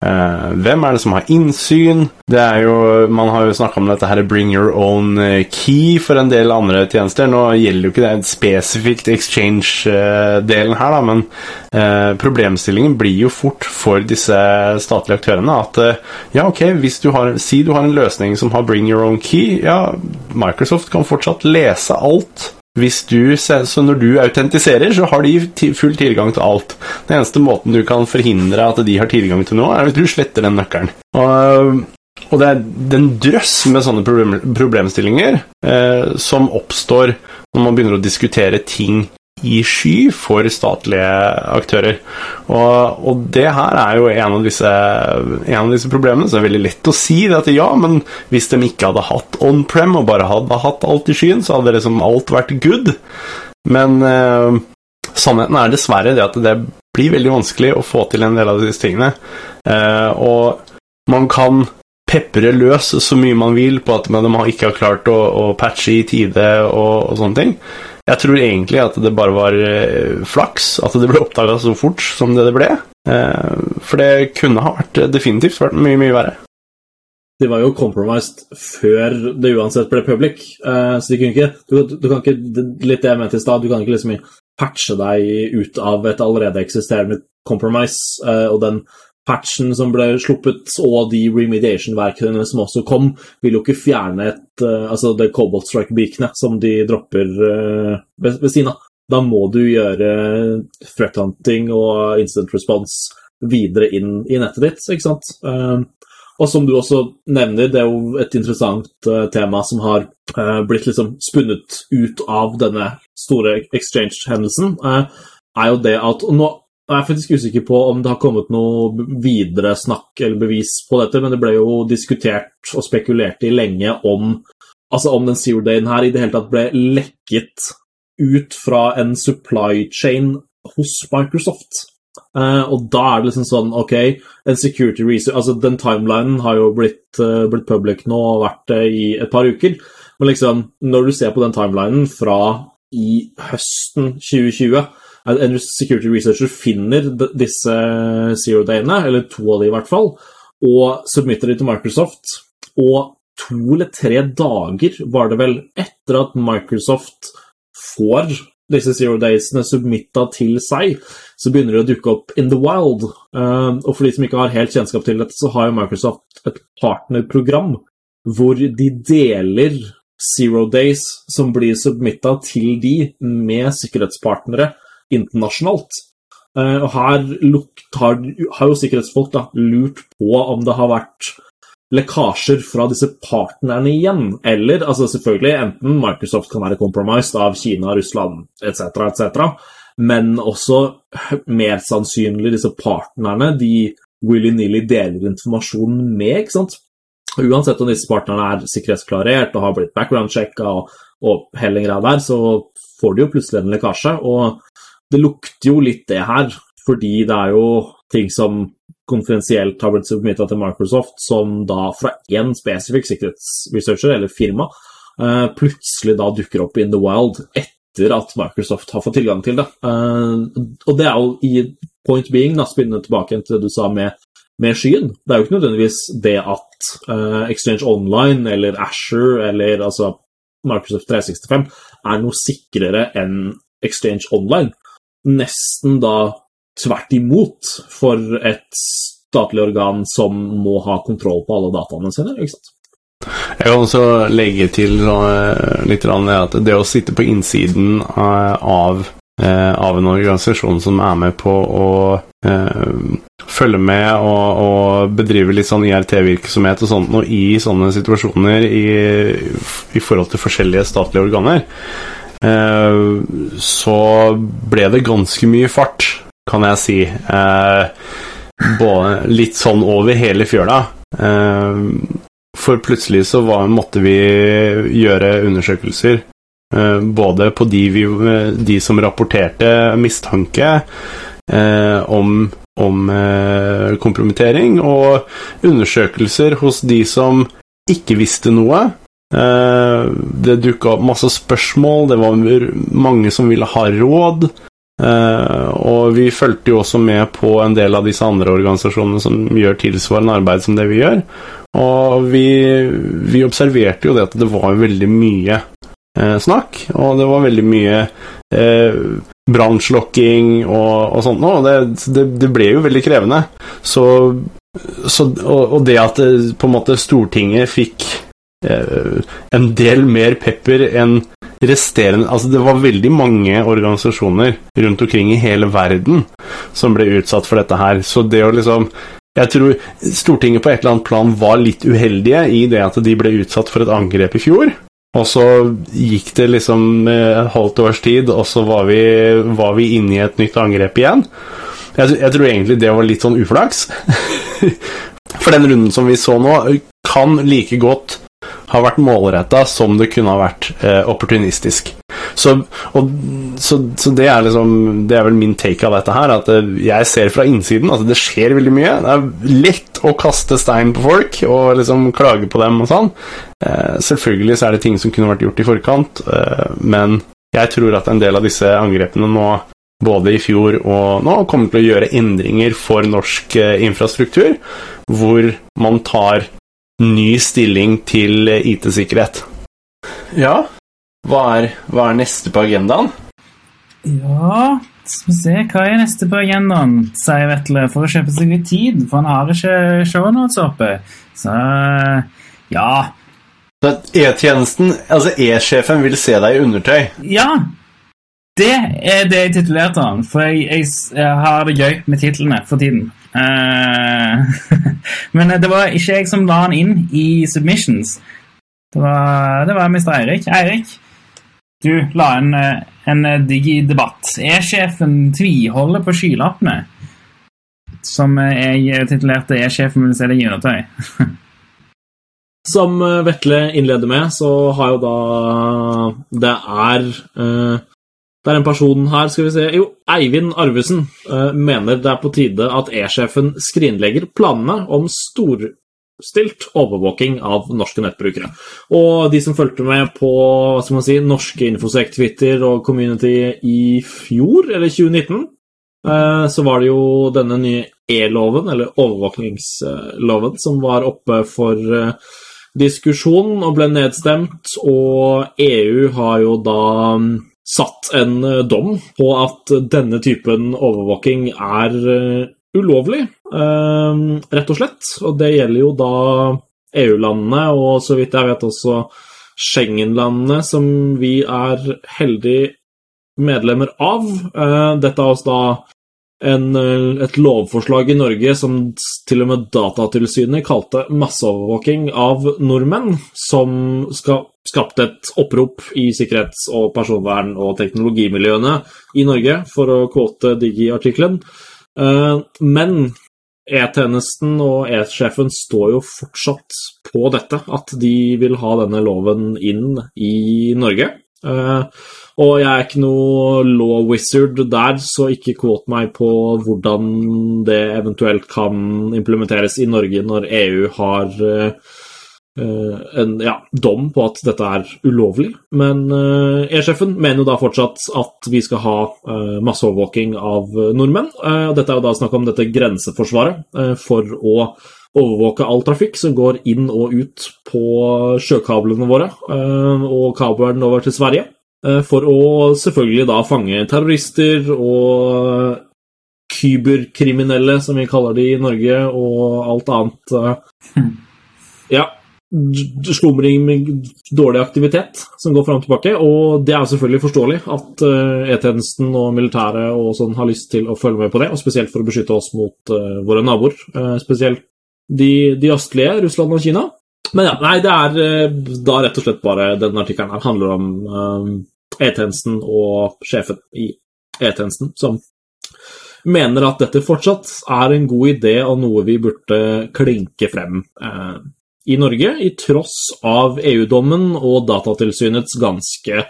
S2: Eh, hvem er det som har innsyn? Det er jo, Man har jo snakka om dette her bring your own eh, key for en del andre tjenester. Nå gjelder jo ikke det spesifikt exchange-delen her, da, men eh, problemstillingen blir jo fort for disse statlige aktørene at eh, ja, ok, hvis du har, si du har en løsning som har bring your own key, ja, Microsoft kan fortsatt lese alt hvis du, så når du autentiserer, så har de full tilgang til alt. Den eneste måten du kan forhindre at de har tilgang til noe, er hvis du sletter den nøkkelen. Og, og det er en drøss med sånne problem, problemstillinger eh, som oppstår når man begynner å diskutere ting i sky for statlige aktører. Og, og, det her er jo en av, disse, en av disse problemene. Så det er veldig lett å si at ja, men hvis de ikke hadde hatt on-prem og bare hadde hatt alt i skyen, så hadde liksom alt vært good. Men eh, sannheten er dessverre det at det blir veldig vanskelig å få til en del av disse tingene. Eh, og man kan pepre løs så mye man vil på at man ikke har klart å, å patche i tide og, og sånne ting. Jeg tror egentlig at det bare var eh, flaks at det ble oppdaga så fort som det ble. Eh, for det kunne ha vært definitivt vært mye, mye verre.
S3: De var jo compromised før det uansett ble public, eh, så de kunne ikke du, du kan ikke, Litt det jeg mente i stad, du kan ikke liksom patche deg ut av et allerede eksisterende compromise, og den patchen som ble sluppet, og de remediation-verkene som også kom, vil jo ikke fjerne et uh, Altså det Cobalt Strike-beacnet som de dropper uh, ved, ved siden av. Da må du gjøre threat hunting og instant response videre inn i nettet ditt, ikke sant? Uh, og som du også nevner, det er jo et interessant tema som har blitt liksom spunnet ut av denne store exchange-hendelsen, er jo det at og nå jeg er faktisk usikker på om det har kommet noe videre snakk eller bevis på dette, men det ble jo diskutert og spekulert i lenge om, altså om den Zero Dayen her i det hele tatt ble lekket ut fra en supply chain hos Microsoft. Uh, og da er det liksom sånn OK, en security research Altså, den timelinen har jo blitt, uh, blitt public nå og vært det uh, i et par uker. Men liksom, når du ser på den timelinen fra i høsten 2020 en security researcher finner disse zero-dayene, eller to av de i hvert fall, og submitter de til Microsoft. Og to eller tre dager var det vel etter at Microsoft får disse zero daysene submitta til seg, så begynner det å dukke opp in the wild. Uh, og for de som ikke har helt kjennskap til dette, så har jo Microsoft et partnerprogram hvor de deler zero days som blir submitta til de med sikkerhetspartnere internasjonalt. Eh, og her har, har jo sikkerhetsfolk da, lurt på om det har vært lekkasjer fra disse partnerne igjen. Eller altså selvfølgelig enten Microsoft kan være compromised av Kina, Russland etc., etc., men også mer sannsynlig disse partnerne de willy-nilly deler informasjon med. ikke sant? Uansett om disse partnerne er sikkerhetsklarert og har blitt background-sjekka og, og hele der, så får de jo plutselig en lekkasje. Og det lukter jo litt det her, fordi det er jo ting som konfidensielt har blitt submitta til Microsoft, som da fra én spesifikk sikkerhetsresearcher eller firma uh, plutselig da dukker opp in the wild etter at Microsoft har fått tilgang til det. Uh, og det er jo i point being, da, spennende tilbake til det du sa med, med skyen. Det er jo ikke nødvendigvis det at uh, Exchange Online eller Asher eller altså Microsoft 365 er noe sikrere enn Exchange Online nesten da tvert imot for et statlig organ som må ha kontroll på alle dataene sine. ikke sant?
S2: Jeg kan også legge til uh, litt at det å sitte på innsiden uh, av, uh, av, en organisasjon som er med på å følge med og, og, bedrive litt sånn IRT-virksomhet og sånt og i sånne situasjoner i, i forhold til forskjellige statlige organer, Eh, så ble det ganske mye fart, kan jeg si. Eh, både litt sånn over hele fjøla. Eh, for plutselig så var, måtte vi gjøre undersøkelser eh, både på de, vi, de som rapporterte mistanke eh, om, om eh, kompromittering, og undersøkelser hos de som ikke visste noe. Eh, det dukka opp masse spørsmål, det var mange som ville ha råd. Eh, og vi fulgte jo også med på en del av disse andre organisasjonene som gjør tilsvarende arbeid som det vi gjør. Og vi, vi observerte jo det at det var veldig mye eh, snakk, og det var veldig mye eh, brannslokking og, og sånt noe. Det, det, det, ble jo veldig krevende. Så, så og, og, det at det, på en måte Stortinget fikk en del mer pepper enn resterende Altså, det var veldig mange organisasjoner rundt omkring i hele verden som ble utsatt for dette her. Så det å liksom jeg tror Stortinget på et eller annet plan var litt uheldige i det at de ble utsatt for et angrep i fjor. Og så gikk det liksom et halvt års tid, og så var vi, var vi inne i et nytt angrep igjen. Jeg, jeg tror egentlig det var litt sånn uflaks. [laughs] For den runden som vi så nå, kan like godt har vært målretta som det kunne ha vært eh, opportunistisk. Så, og, så, så, det er liksom Det er vel min take av dette her, at eh, jeg ser fra innsiden at det skjer veldig mye. Det er lett å kaste stein på folk og liksom klage på dem og sånn. Eh, selvfølgelig så er det ting som kunne vært gjort i forkant, eh, men jeg tror at en del av disse angrepene nå både i fjor og nå kommer til å gjøre endringer for norsk eh, infrastruktur, hvor man tar ny stilling til IT-sikkerhet. Ja, hva er, hva er, neste på agendaen?
S4: Ja Skal vi se, hva er neste på agendaen, sier Vetle, for å kjøpe seg litt tid, for han har ikke shownotes oppe. Så ja.
S2: E-tjenesten, altså E-sjefen, vil se deg i undertøy?
S4: Ja. Det er det jeg titulerte han, for jeg, jeg, jeg har det gøy med titlene for tiden. Uh, [laughs] men det var ikke jeg som la han inn i submissions. Det var, det var Mr. Eirik. Eirik, du la inn en, en digi-debatt. Er sjefen tviholder på skylappene. Som jeg titulerte 'Er sjefen min se deg i undertøy'. [laughs]
S3: Som Vetle innleder med, så har jo da Det er uh, det er en person her, skal vi se Jo, Eivind Arvesen uh, mener det er på tide at E-sjefen skrinlegger planene om storstilt overvåking av norske nettbrukere. Og de som fulgte med på hva skal man si, norske Infosec, Twitter og Community i fjor, eller 2019, uh, eh, så var det jo denne nye E-loven, eller overvåkningsloven, som var oppe for uh, diskusjon og ble nedstemt, og EU har jo da satt en eh, dom på at denne typen overvåking er eh, ulovlig, eh, rett og slett. Og det gjelder jo da EU-landene og så vidt jeg vet også Schengen-landene, som vi er heldig medlemmer av. Dette er også da en, et lovforslag i Norge som til og med Datatilsynet kalte masseovervåking av nordmenn, som skal skapte et opprop i sikkerhets- og personvern- og teknologimiljøene i Norge, for å kvote Digi-artikkelen. Eh, men E-tjenesten og E-sjefen står jo fortsatt på dette, at de vil ha denne loven inn i Norge. Eh, og jeg er ikke noe law wizard der, så ikke quote meg på hvordan det eventuelt kan implementeres i Norge når EU har Eh, en ja, dom på at dette er ulovlig. Men uh, E-sjefen mener jo da fortsatt at vi skal ha masseovervåking av nordmenn. Uh, dette er jo da snakk om dette grenseforsvaret for å overvåke all trafikk som går inn og ut på sjøkablene våre og kabelen over til Sverige. for å selvfølgelig da fange terrorister og kyberkriminelle, som vi kaller de i Norge, og alt annet. Ja, slumring med dårlig aktivitet som går fram og tilbake. Og det er selvfølgelig forståelig at E-tjenesten og militæret og sånn har lyst til å følge med på det, og spesielt for å beskytte oss mot våre naboer. Spesielt de, de, østlige, Russland og Kina. Men ja, nei, det er da rett og slett bare denne artikkelen her handler om E-tjenesten og sjefen i E-tjenesten som mener at dette fortsatt er en god idé og noe vi burde klinke frem eh, i Norge, i tross av EU-dommen og Datatilsynets ganske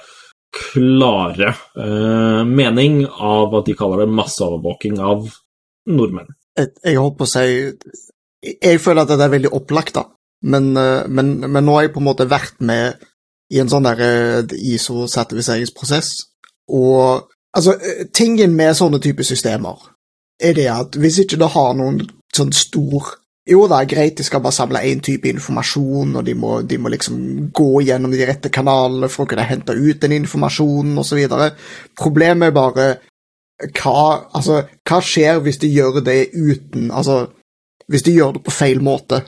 S3: klare eh, mening av at de kaller det masseovervåking av nordmenn.
S5: Jeg, jeg holdt på å si Jeg føler at det er veldig opplagt, da. Men, eh, men, men nå har jeg på en måte vært med i en sånn der eh, ISO-sertifiseringsprosess, og altså, eh, tingen med sånne typer systemer er det at hvis ikke det har noen sånn stor jo, det er greit, de skal bare samle én type informasjon, og de må, de må, liksom gå gjennom de rette kanalene for å kunne hente ut den informasjonen, osv. Problemet er bare hva, altså, hva skjer hvis de gjør det uten Altså, hvis de gjør det på feil måte?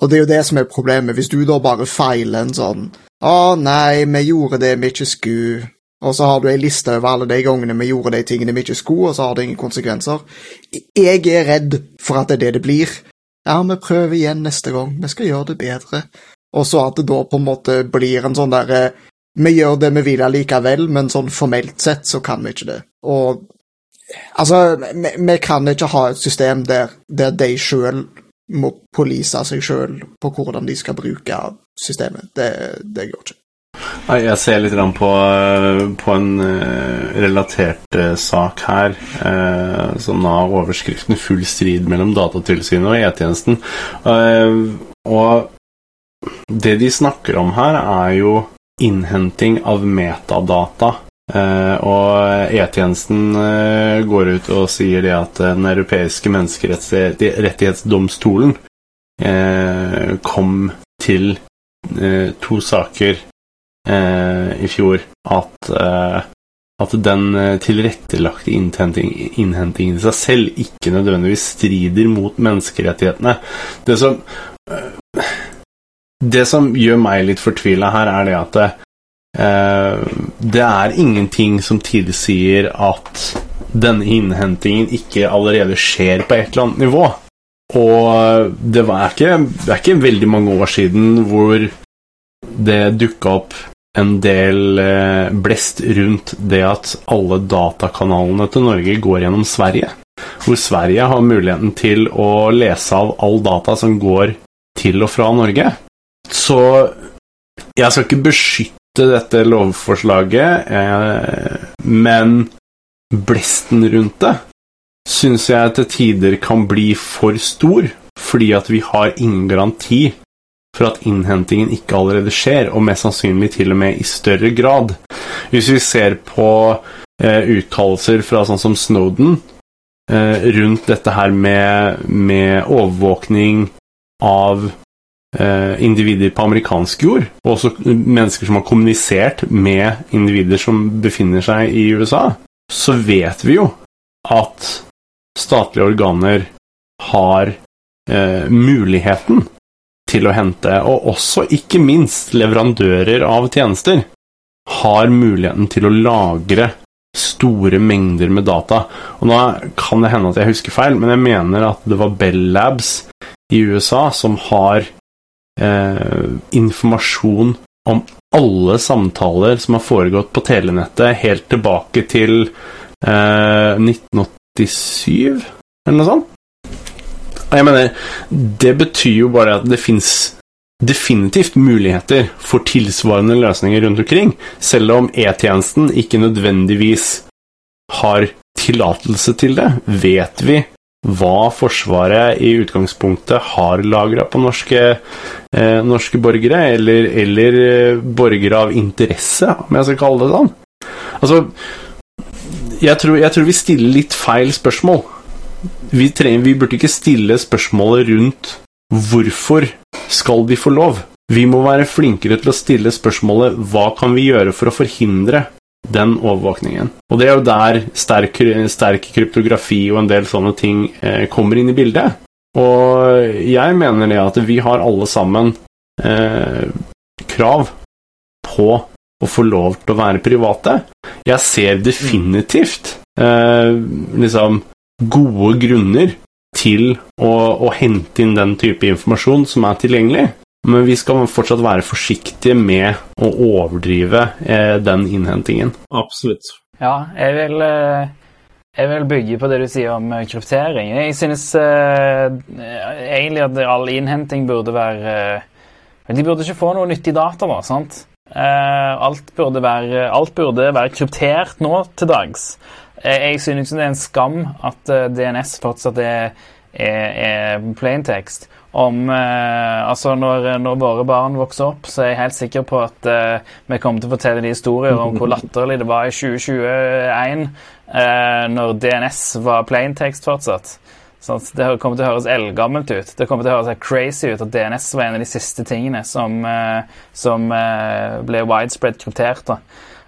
S5: Og det er jo det som er problemet. Hvis du da bare feiler en sånn Å, nei, vi gjorde det vi ikke skulle og så har du ei liste over alle de gangene vi gjorde de tingene vi ikke skulle, og så har det ingen konsekvenser. Jeg er redd for at det er det det blir. Ja, vi prøver igjen neste gang, vi skal gjøre det bedre. Og så at det da på en måte blir en sånn derre Vi gjør det vi vil allikevel, men sånn formelt sett så kan vi ikke det. Og altså, vi, vi kan ikke ha et system der, der de sjøl må polise seg sjøl på hvordan de skal bruke systemet. Det, det går ikke.
S2: Jeg ser litt på, på en uh, relatert uh, sak her, uh, som har overskriften 'Full strid mellom Datatilsynet og E-tjenesten'. og det de snakker om her, er jo innhenting av metadata. Og E-tjenesten går ut og sier det at Den europeiske menneskerettighetsdomstolen kom til to saker i fjor at, at den tilrettelagte innhentingen i seg selv ikke nødvendigvis strider mot menneskerettighetene. Det som, det som gjør meg litt fortvila her, er det at det, eh, er ingenting som tilsier at denne innhentingen ikke allerede skjer på et eller annet nivå. Og det, var ikke, det er ikke veldig mange år siden hvor det dukka opp en del eh, blest rundt det at alle datakanalene til Norge går gjennom Sverige. Hvor Sverige har muligheten til å lese av all data som går til og fra Norge. Så jeg skal ikke beskytte dette lovforslaget, eh, men blesten rundt det syns jeg til tider kan bli for stor, fordi at vi har ingen garanti for at innhentingen ikke allerede skjer, og mest sannsynlig til og med i større grad. Hvis vi ser på eh, uttalelser fra sånn som Snowden eh, rundt dette her med, med overvåkning av individer på amerikansk jord, og også mennesker som har kommunisert med individer som befinner seg i USA, så vet vi jo at statlige organer har eh, muligheten til å hente, og også ikke minst leverandører av tjenester, har muligheten til å lagre store mengder med data. Og nå kan det hende at jeg husker feil, men jeg mener at det var Bell Labs i USA som har eh, informasjon om alle samtaler som har foregått på telenettet helt tilbake til eh, 1987, eller noe sånt. Jeg mener, det betyr jo bare at det fins definitivt muligheter for tilsvarende løsninger rundt omkring, selv om E-tjenesten ikke nødvendigvis har tillatelse til det. Vet vi hva Forsvaret i utgangspunktet har lagra på norske, eh, norske borgere, eller, eller eh, borgere av interesse, om jeg skal kalle det sånn? Altså, jeg tror, jeg tror vi stiller litt feil spørsmål vi, trenger, vi burde ikke stille spørsmålet rundt hvorfor skal de få lov? Vi må være flinkere til å stille spørsmålet hva kan vi gjøre for å forhindre den overvåkningen. Og det er jo der sterk, sterk kryptografi og en del sånne ting eh, kommer inn i bildet. Og jeg mener det at vi har alle sammen eh, krav på å få lov til å være private. Jeg ser definitivt eh, liksom gode grunner til å, å, hente inn den type informasjon som er tilgjengelig. Men vi skal fortsatt være forsiktige med å overdrive eh, den innhentingen.
S3: Absolutt.
S6: Ja, jeg vil, eh,
S4: Jeg vil bygge på det du sier om eh, kryptering. Jeg synes eh, egentlig at all innhenting burde være eh, de burde ikke få noe nyttig data, da. sant? Eh, alt, burde være, alt burde være kryptert nå til dags. Jeg synes det er en skam at DNS fortsatt er, er, er plaintext. Om, eh, altså når, når våre barn vokser opp, så er jeg helt sikker på at eh, vi kommer til å fortelle de historier om hvor latterlig det var i 2021 eh, når DNS var plaintext fortsatt. Sånn det kommer til å høres eldgammelt ut. Det kommer til å høres crazy ut at DNS var en av de siste tingene som, eh, som eh, ble widespread kryptert. da.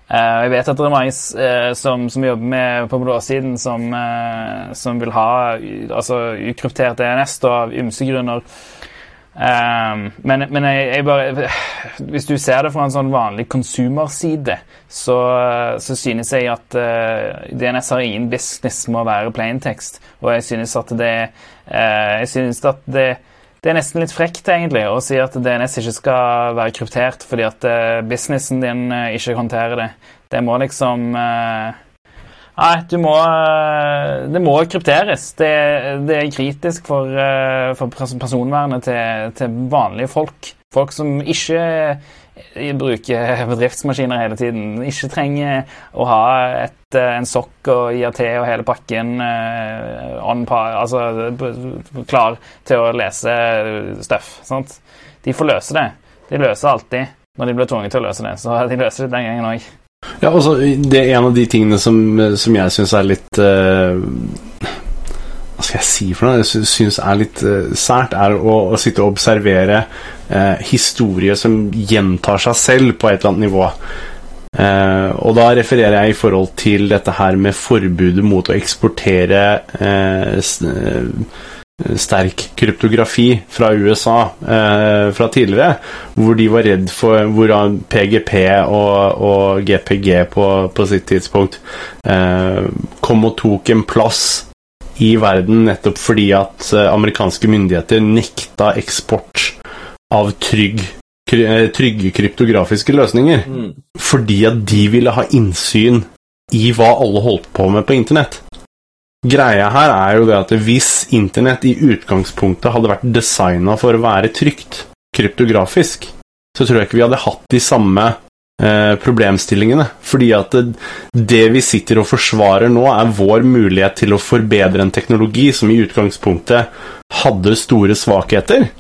S4: Eh, jeg vet at det er mange uh, som, som jobber med på blåsiden som, uh, som vil ha altså, ukryptert DNS da, av ymse grunner. Um, men men jeg, jeg bare Hvis du ser det fra en sånn vanlig konsumerside, så, så synes jeg at DNS har ingen business med å være plaintext. Og jeg synes at det Jeg synes at det det er nesten litt frekt egentlig å si at DNS ikke skal være kryptert fordi at eh, businessen din eh, ikke håndterer det. Det må liksom eh, Nei, du må Det må krypteres. Det, det er kritisk for, for personvernet til, til vanlige folk. Folk som ikke bruker bedriftsmaskiner hele tiden. Ikke trenger å ha et, eh, en sokk og IAT og hele pakken eh, on par, altså, klar til å lese stuff. Sant? De får løse det. De løser alltid når de blir tvunget til å løse det. Så de løser det den gangen òg.
S2: Ja, altså, det er en av de tingene som, som jeg syns er litt eh, Hva skal jeg si for noe? Jeg syns er litt uh, sært, er å, å sitte og observere uh, historie som gjentar seg selv på et eller annet nivå. Uh, og da refererer jeg i forhold til dette her med forbudet mot å eksportere eh, eh, sterk kryptografi fra USA eh, fra tidligere, hvor de var redd for hvor PGP og, og GPG på, på sitt tidspunkt eh, kom og tok en plass i verden nettopp fordi at eh, amerikanske myndigheter nekta eksport av trygg, eh, trygge kryptografiske løsninger. Fordi at de ville ha innsyn i hva alle holdt på med på internett. Greia her er jo det at hvis internett i utgangspunktet hadde vært designa for å være trygt kryptografisk, så tror jeg ikke vi hadde hatt de samme problemstillingene. Fordi at det, det vi sitter og forsvarer nå, er vår mulighet til å forbedre en teknologi som i utgangspunktet hadde store svakheter.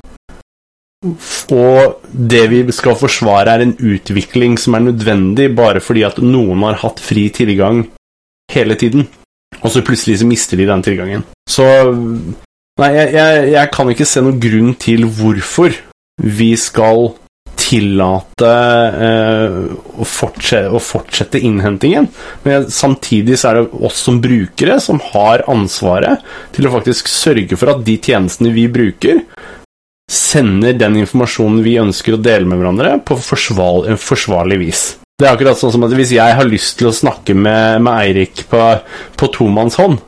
S2: Og det vi skal forsvare, er en utvikling som er nødvendig bare fordi at noen har hatt fri tilgang hele tiden. Og så plutselig så mister de den tilgangen. Så Nei, jeg, jeg, jeg kan ikke se noen grunn til hvorfor vi skal tillate eh, å, fortsette, å fortsette innhentingen. Men samtidig så er det oss som brukere som har ansvaret til å faktisk sørge for at de tjenestene vi bruker, sender den informasjonen vi ønsker å dele med hverandre, på forsvar, forsvarlig vis. Det er akkurat sånn som at hvis jeg har lyst til å snakke med, med Eirik på, på tomannshånd,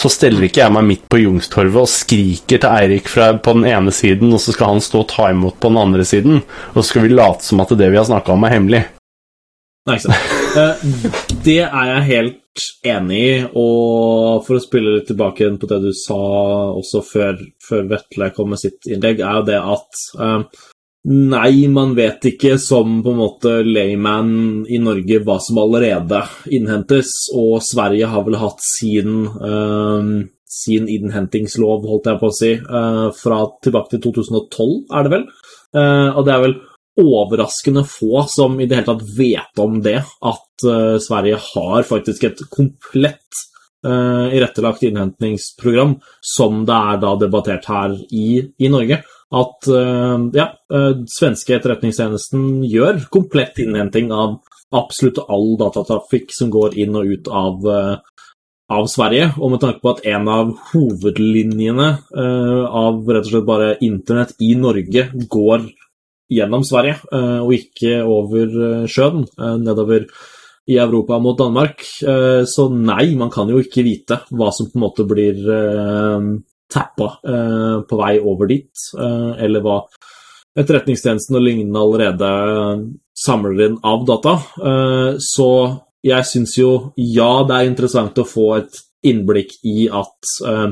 S2: så steller ikke jeg meg midt på Jungstorvet og skriker til Eirik på den ene siden, og så skal han stå og ta imot på den andre siden, og så skal vi late som at det vi har snakka om, er hemmelig.
S3: Nei, ikke sant. Eh, Det er jeg helt enig i, og for å spille litt tilbake igjen på det du sa også før, før Vetle kom med sitt innlegg, er jo det at eh, Nei, man vet ikke som på en måte layman i Norge hva som allerede innhentes, og Sverige har vel hatt sin, uh, sin innhentingslov, holdt jeg på å si, uh, fra tilbake til 2012, er det vel? Uh, og det er vel overraskende få som i det hele tatt vet om det, at eh, Sverige har faktisk et komplett irettelagt innhentingsprogram som det er da debattert her i, i Norge. At eh, ja, eh, svenske etterretningstjenesten gjør komplett innhenting av absolutt all datatrafikk som går inn og ut av, eh, av Sverige. Og med tanke på at en av hovedlinjene av rett og slett bare internett i Norge går gjennom Sverige, og ikke over sjøen, nedover i Europa mot Danmark. Så nei, man kan jo ikke vite hva som på en måte blir tappa eh, på vei over dit, eh, eller hva Etterretningstjenesten og lignende allerede samler inn av data. Eh, Så jeg syns jo ja, det er interessant å få et innblikk i at eh,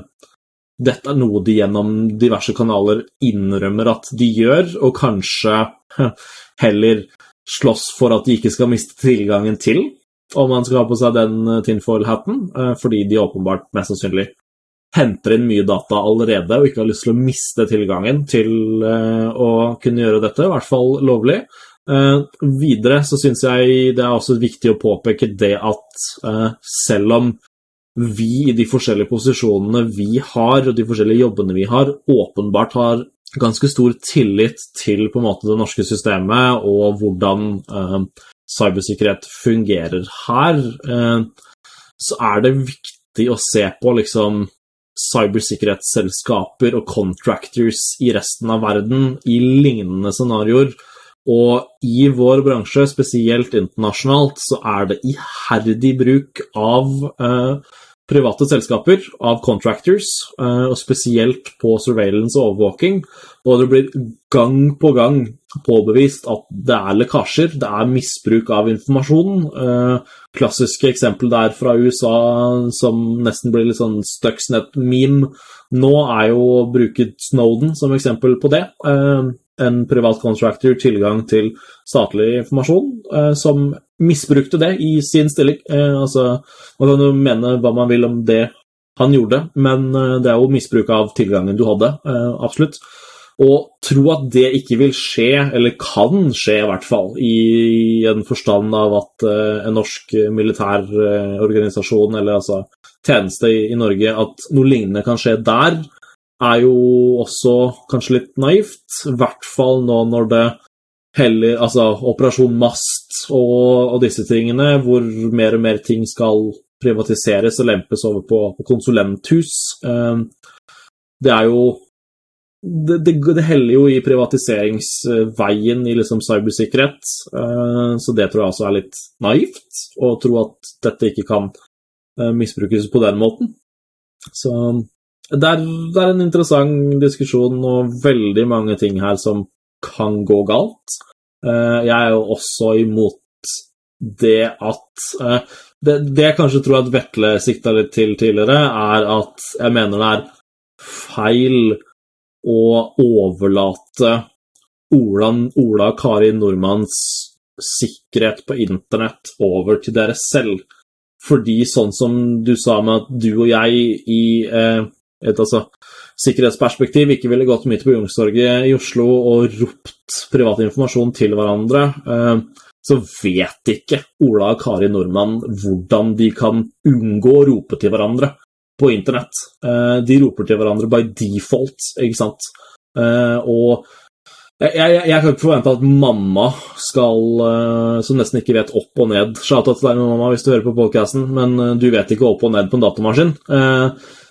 S3: dette er noe de gjennom diverse kanaler innrømmer at de gjør, og kanskje [laughs] heller slåss for at de ikke skal miste tilgangen til, om man skal ha på seg den eh, tinfoil-hatten, eh, fordi de åpenbart mest sannsynlig henter inn mye data allerede og ikke har lyst til å miste tilgangen til eh, å kunne gjøre dette, i hvert fall lovlig. Uh, videre så syns jeg det er også viktig å påpeke det at uh, selv om vi i de forskjellige posisjonene vi har, og de forskjellige jobbene vi har, åpenbart har ganske stor tillit til på en måte det norske systemet og hvordan uh, cybersikkerhet fungerer her, så er det viktig å se på liksom cybersikkerhetsselskaper og contractors i resten av verden i lignende scenarioer. Og i vår bransje, spesielt internasjonalt, så er det iherdig bruk av eh, private selskaper, av contractors, eh, og spesielt på surveillance og overvåking. Og det blir gang på gang påbevist at det er lekkasjer, det er misbruk av informasjon. Eh, klassiske eksempel der fra USA som nesten blir litt sånn Stuxnet-meme nå, er jo å bruke Snowden som eksempel på det. Eh, en privat contractor tilgang til statlig informasjon, eh, som misbrukte det i sin stilling. Altså, man kan jo mene hva man vil om det han gjorde, men det er jo misbruk av tilgangen du hadde, absolutt. Og tro at det ikke vil skje, eller kan skje i hvert fall, i en forstand av at uh, en norsk militær uh, organisasjon, eller altså tjeneste i, Norge, at noe lignende kan skje der, er jo også kanskje litt naivt. I hvert fall nå når det heller Altså Operasjon Mast og, og, disse tingene, hvor mer og mer ting skal privatiseres og lempes over på, på konsulenthus. Uh, det er jo det, det, det, heller jo i privatiseringsveien i liksom cybersikkerhet, uh, så det tror jeg også er litt naivt, å tro at dette ikke kan uh, misbrukes på den måten. Så det er, det er, en interessant diskusjon og veldig mange ting her som kan gå galt. Uh, jeg er jo også imot det at det, det, jeg kanskje tror at Vetle sikta litt til tidligere, er at jeg mener det er feil å overlate Ola, Ola Kari Nordmanns sikkerhet på internett over til dere selv. Fordi sånn som du sa med at du og jeg i eh, et altså, sikkerhetsperspektiv ikke ville gått midt på Youngstorget i Oslo og ropt privat informasjon til hverandre, eh, så vet ikke Ola og Kari Nordmann hvordan de kan unngå å rope til hverandre på internett. Eh, de roper til hverandre by default, ikke sant. Eh, og jeg, jeg, jeg, kan ikke forvente at mamma skal, eh, som nesten ikke vet opp og ned Shout-out til deg, mamma, hvis du hører på podkasten, men du vet ikke opp og ned på en datamaskin.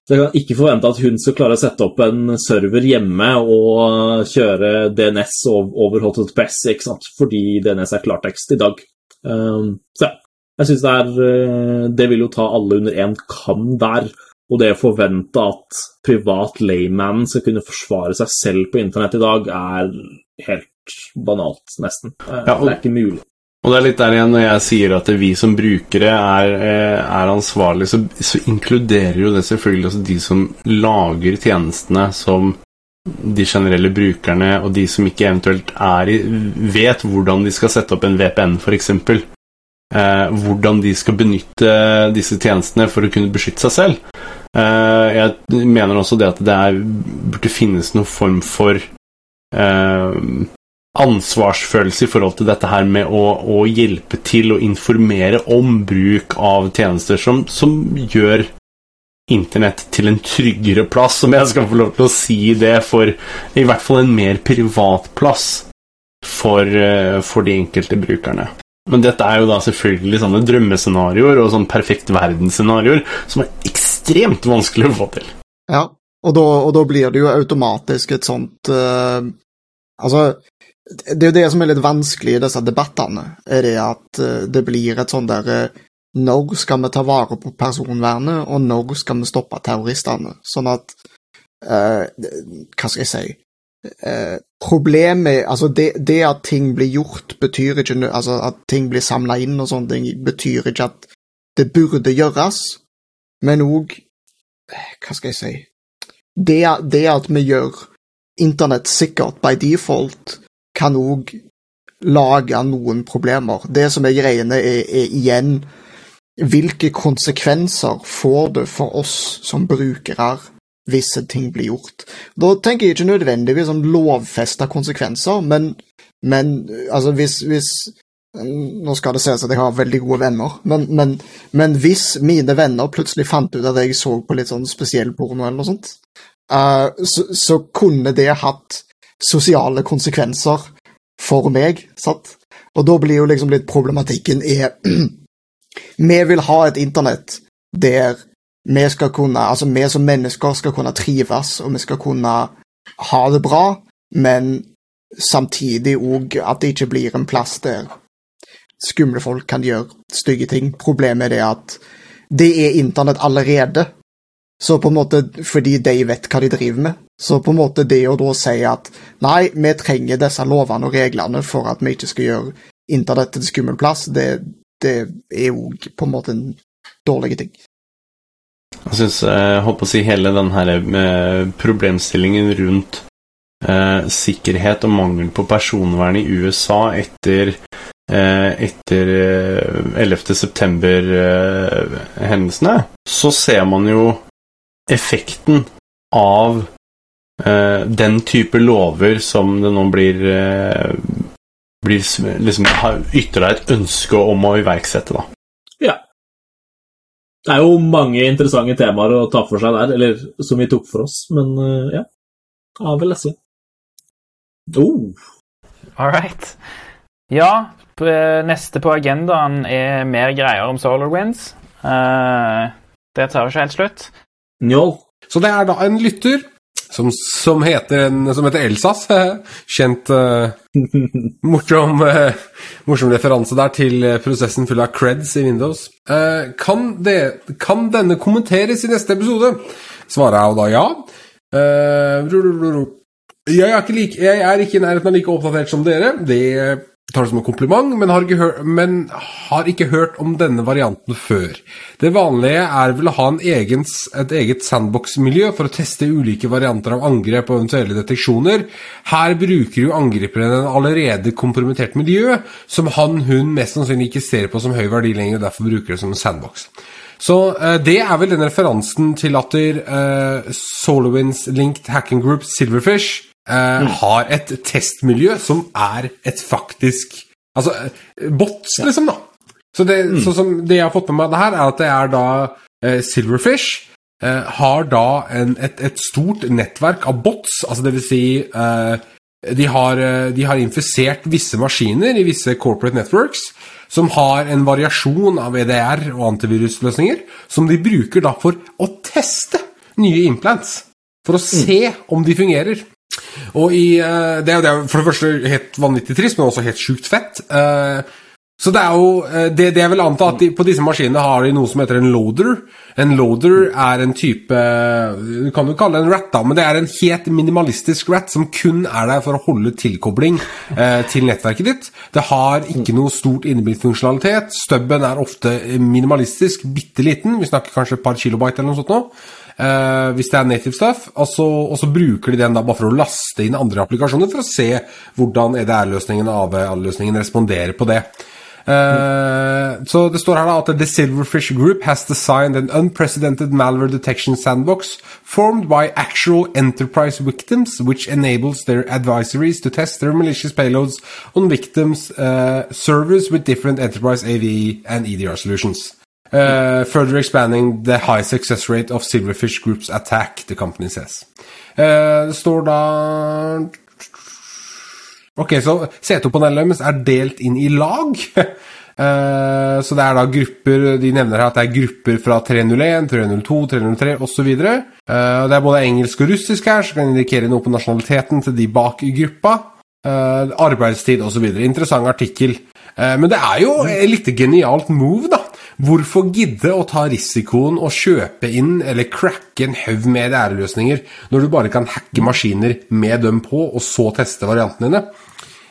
S3: Så jeg kan ikke forvente at hun skal klare å sette opp en server hjemme og kjøre DNS over HTTPS, ikke sant? fordi DNS er klartekst i dag. Så ja, jeg syns det er Det vil jo ta alle under én kam der. Og det å forvente at privat layman skal kunne forsvare seg selv på internett i dag, er helt banalt, nesten. Ja, og, det er ikke mulig.
S2: Og det er litt der igjen når jeg sier at vi som brukere er, eh, er ansvarlige, så, så, inkluderer jo det selvfølgelig også de som lager tjenestene som de generelle brukerne, og de som ikke eventuelt er i, vet hvordan de skal sette opp en VPN, f.eks. Eh, hvordan de skal benytte disse tjenestene for å kunne beskytte seg selv. Eh, jeg mener også det at det er, burde finnes noen form for eh, ansvarsfølelse i forhold til dette her med å, å, hjelpe til å informere om bruk av tjenester som, som gjør Internett til en tryggere plass, om jeg skal få lov til å si det, for i hvert fall en mer privat plass for, eh, for de enkelte brukerne. Men dette er jo da selvfølgelig sånne drømmescenarioer og sånn perfekt verdensscenarioer som er ekstremt vanskelig å få til.
S5: Ja, og da, og da blir det jo automatisk et sånt uh, Altså, det er jo det som er litt vanskelig i disse debattene, er det at uh, det blir et sånn der uh, Når skal vi ta vare på personvernet, og når skal vi stoppe terroristene? Sånn at Hva skal jeg si? Eh, problemet Altså, det, det, at ting blir gjort, betyr ikke Altså, at ting blir samla inn og sånne ting, betyr ikke at det burde gjøres. Men òg Hva skal jeg si det, det at vi gjør internett sikkert by default, kan òg lage noen problemer. Det som er greiene, er, er igjen hvilke konsekvenser får det for oss som brukere hvis ting blir gjort. Da tenker jeg ikke nødvendigvis om lovfesta konsekvenser, men, men altså hvis, hvis nå skal det sies at jeg har veldig gode venner, men, men, men, hvis mine venner plutselig fant ut at jeg så på litt sånn spesiell porno eller noe sånt, uh, så, så, kunne det hatt sosiale konsekvenser for meg, sant? Og da blir jo liksom litt problematikken er [clears throat] Vi vil ha et internett der vi skal kunne, altså vi som mennesker skal kunne trives, og vi skal kunne ha det bra, men samtidig òg at det ikke blir en plass der skumle folk kan gjøre stygge ting. Problemet er det at det er internett allerede. Så på en måte, fordi de vet hva de driver med. Så på en måte det å da si at nei, vi trenger disse lovene og reglene for at vi ikke skal gjøre internett til en skummel plass, det, det er jo på en måte en dårlig ting.
S2: Jeg syns jeg håper å si hele den her eh, problemstillingen rundt eh, sikkerhet og mangel på personvern i USA etter Eh, etter 11. Eh, september-hendelsene, eh, så ser man jo effekten av den type lover som det nå blir, blir liksom ytrer deg et ønske om å iverksette, da.
S3: Ja. Det er jo mange interessante temaer å ta for seg der, eller som vi tok for oss, men ja. Av vel lese.
S6: Oh. All right. Ja, Neste på agendaen er mer greier om SolarWinds. Uh, det tar jo ikke helt slutt.
S1: No. Så det er da en lytter som, som, heter, en, som heter, Elsas. [laughs] Kjent uh, [laughs] morsom, uh, morsom, referanse der til prosessen full av creds i Windows. Uh, kan, det, kan, denne kommenteres i neste episode? Svarer jeg jo da ja. Jeg er, ikke like, jeg er ikke i nærheten av like oppdatert som dere. Det tar det som en kompliment, men har, hørt, men har, ikke hørt om denne varianten før. Det vanlige er vel å ha egen, et eget sandbox-miljø for å teste ulike varianter av angrep og eventuelle deteksjoner. Her bruker jo angriperen en allerede kompromittert miljø, som han-hun mest sannsynlig ikke ser på som høy verdi lenger, og derfor bruker det som en sandbox. Så uh, det er vel den referansen til at uh, SolarWinds Linked Hacking Group Silverfish uh, mm. har et testmiljø som er et faktisk Altså bots, ja. liksom, da. Så det, mm. så som det jeg har fått med meg av det her, er at det er da eh, Silverfish eh, har da en, et, et, stort nettverk av bots, altså det vil si de har, de har infisert visse maskiner i visse corporate networks som har en variasjon av EDR og antivirusløsninger, som de bruker da for å teste nye implants. For å mm. se om de fungerer. Og i, uh, det, er, er, for det første helt vanvittig trist, men også helt sjukt fett. Uh, så det er jo uh, det, det jeg vil anta at de, på disse maskinene har de noe som heter en loader. En loader er en type Du kan jo kalle det en rat, da, men det er en helt minimalistisk rat som kun er der for å holde tilkobling til nettverket ditt. Det har ikke noe stort innebygd funksjonalitet. Stubben er ofte minimalistisk, bitte liten. Vi snakker kanskje et par kilobyte eller noe sånt nå. Uh, hvis det er native stuff, og så, og så, bruker de den da bare for å laste inn andre applikasjoner for å se hvordan EDR-løsningen og AV-løsningen responderer på det. Uh, så det står her da at The Silverfish Group has designed an unprecedented malware detection sandbox formed by actual enterprise victims, which enables their advisories to test their malicious payloads on victims' uh, servers with different enterprise AV and EDR solutions. Uh, further expanding the high success rate of Silverfish Group's attack, the company says. Uh, det står da Ok, så C2-panelet deres er delt inn i lag. uh, [laughs] så det er da grupper De nevner her at det er grupper fra 301, 302, 303 osv. Uh, det er både engelsk og russisk her, som kan indikere noe på nasjonaliteten til de bak i gruppa. Uh, arbeidstid osv. Interessant artikkel. Men det er jo et litt genialt move, da. Hvorfor gidde å ta risikoen og kjøpe inn eller cracke en haug med DR-løsninger når du bare kan hacke maskiner med dem på, og så teste variantene dine?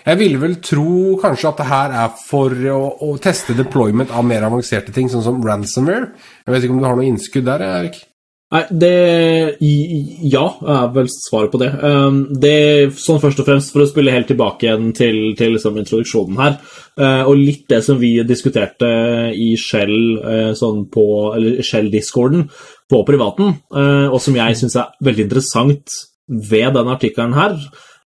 S1: Jeg ville vel tro kanskje at det her er for å, å teste deployment av mer avanserte ting, sånn som ransomware. Jeg vet ikke om du har noe innskudd der, Erik?
S3: Nei, det Ja, er vel svaret på det. Um, det sånn først og fremst for å spille helt tilbake igjen til, til liksom introduksjonen her, eh, og litt det som vi diskuterte i Shell, eh, sånn på, eller Shell-discorden på privaten, eh, og som jeg syns er veldig interessant ved den artikkelen her,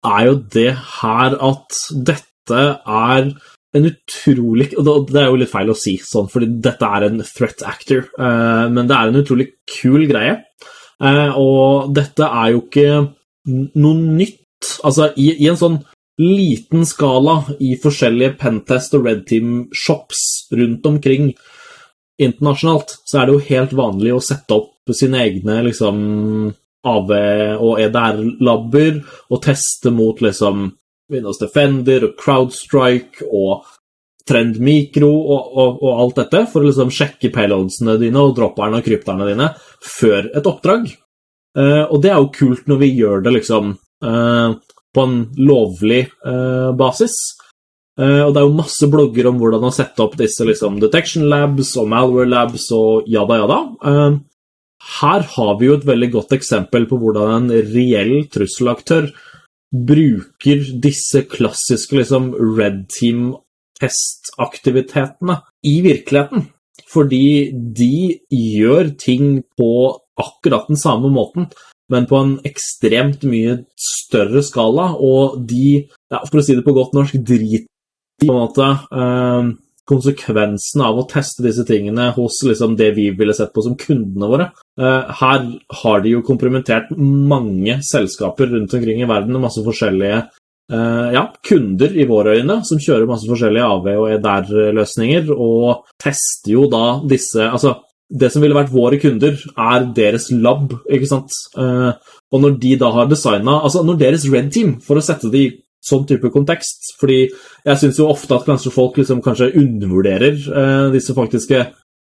S3: er jo det her at dette er en utrolig og det- er jo litt feil å si sånn, fordi dette er en threat actor, eh, men det er en utrolig kul greie. Eh, og dette er jo ikke noe nytt. Altså, i, i en sånn liten skala i forskjellige Pentest og Red Team-shops rundt omkring internasjonalt, så er det jo helt vanlig å sette opp sine egne liksom AV- og EDR-labber og teste mot liksom Windows Defender og CrowdStrike og Trend Micro og, og, og alt dette for å liksom sjekke payloadsene dine og dropperne og krypterne dine før et oppdrag. Eh, og det er jo kult når vi gjør det liksom eh, på en lovlig eh, basis. Og det er jo masse blogger om hvordan å sette opp disse liksom, detection labs og malware labs og jada jada. Her har vi jo et veldig godt eksempel på hvordan en reell trusselaktør bruker disse klassiske liksom, red team-testaktivitetene i virkeligheten. Fordi de gjør ting på akkurat den samme måten, men på en ekstremt mye større skala, og de, ja, for å si det på godt norsk, driter på en måte eh, konsekvensen av å teste disse tingene hos liksom, det vi ville sett på som kundene våre. Eh, her har de jo kompromittert mange selskaper rundt omkring i verden og masse forskjellige eh, ja, kunder i våre øyne som kjører masse forskjellige AV- og EDR-løsninger, og tester jo da disse Altså, det som ville vært våre kunder, er deres lab, ikke sant? Eh, og når de da har designa Altså, når deres red team, for å sette det i sånn type kontekst, fordi jeg syns jo ofte at kanskje folk liksom kanskje undervurderer disse faktiske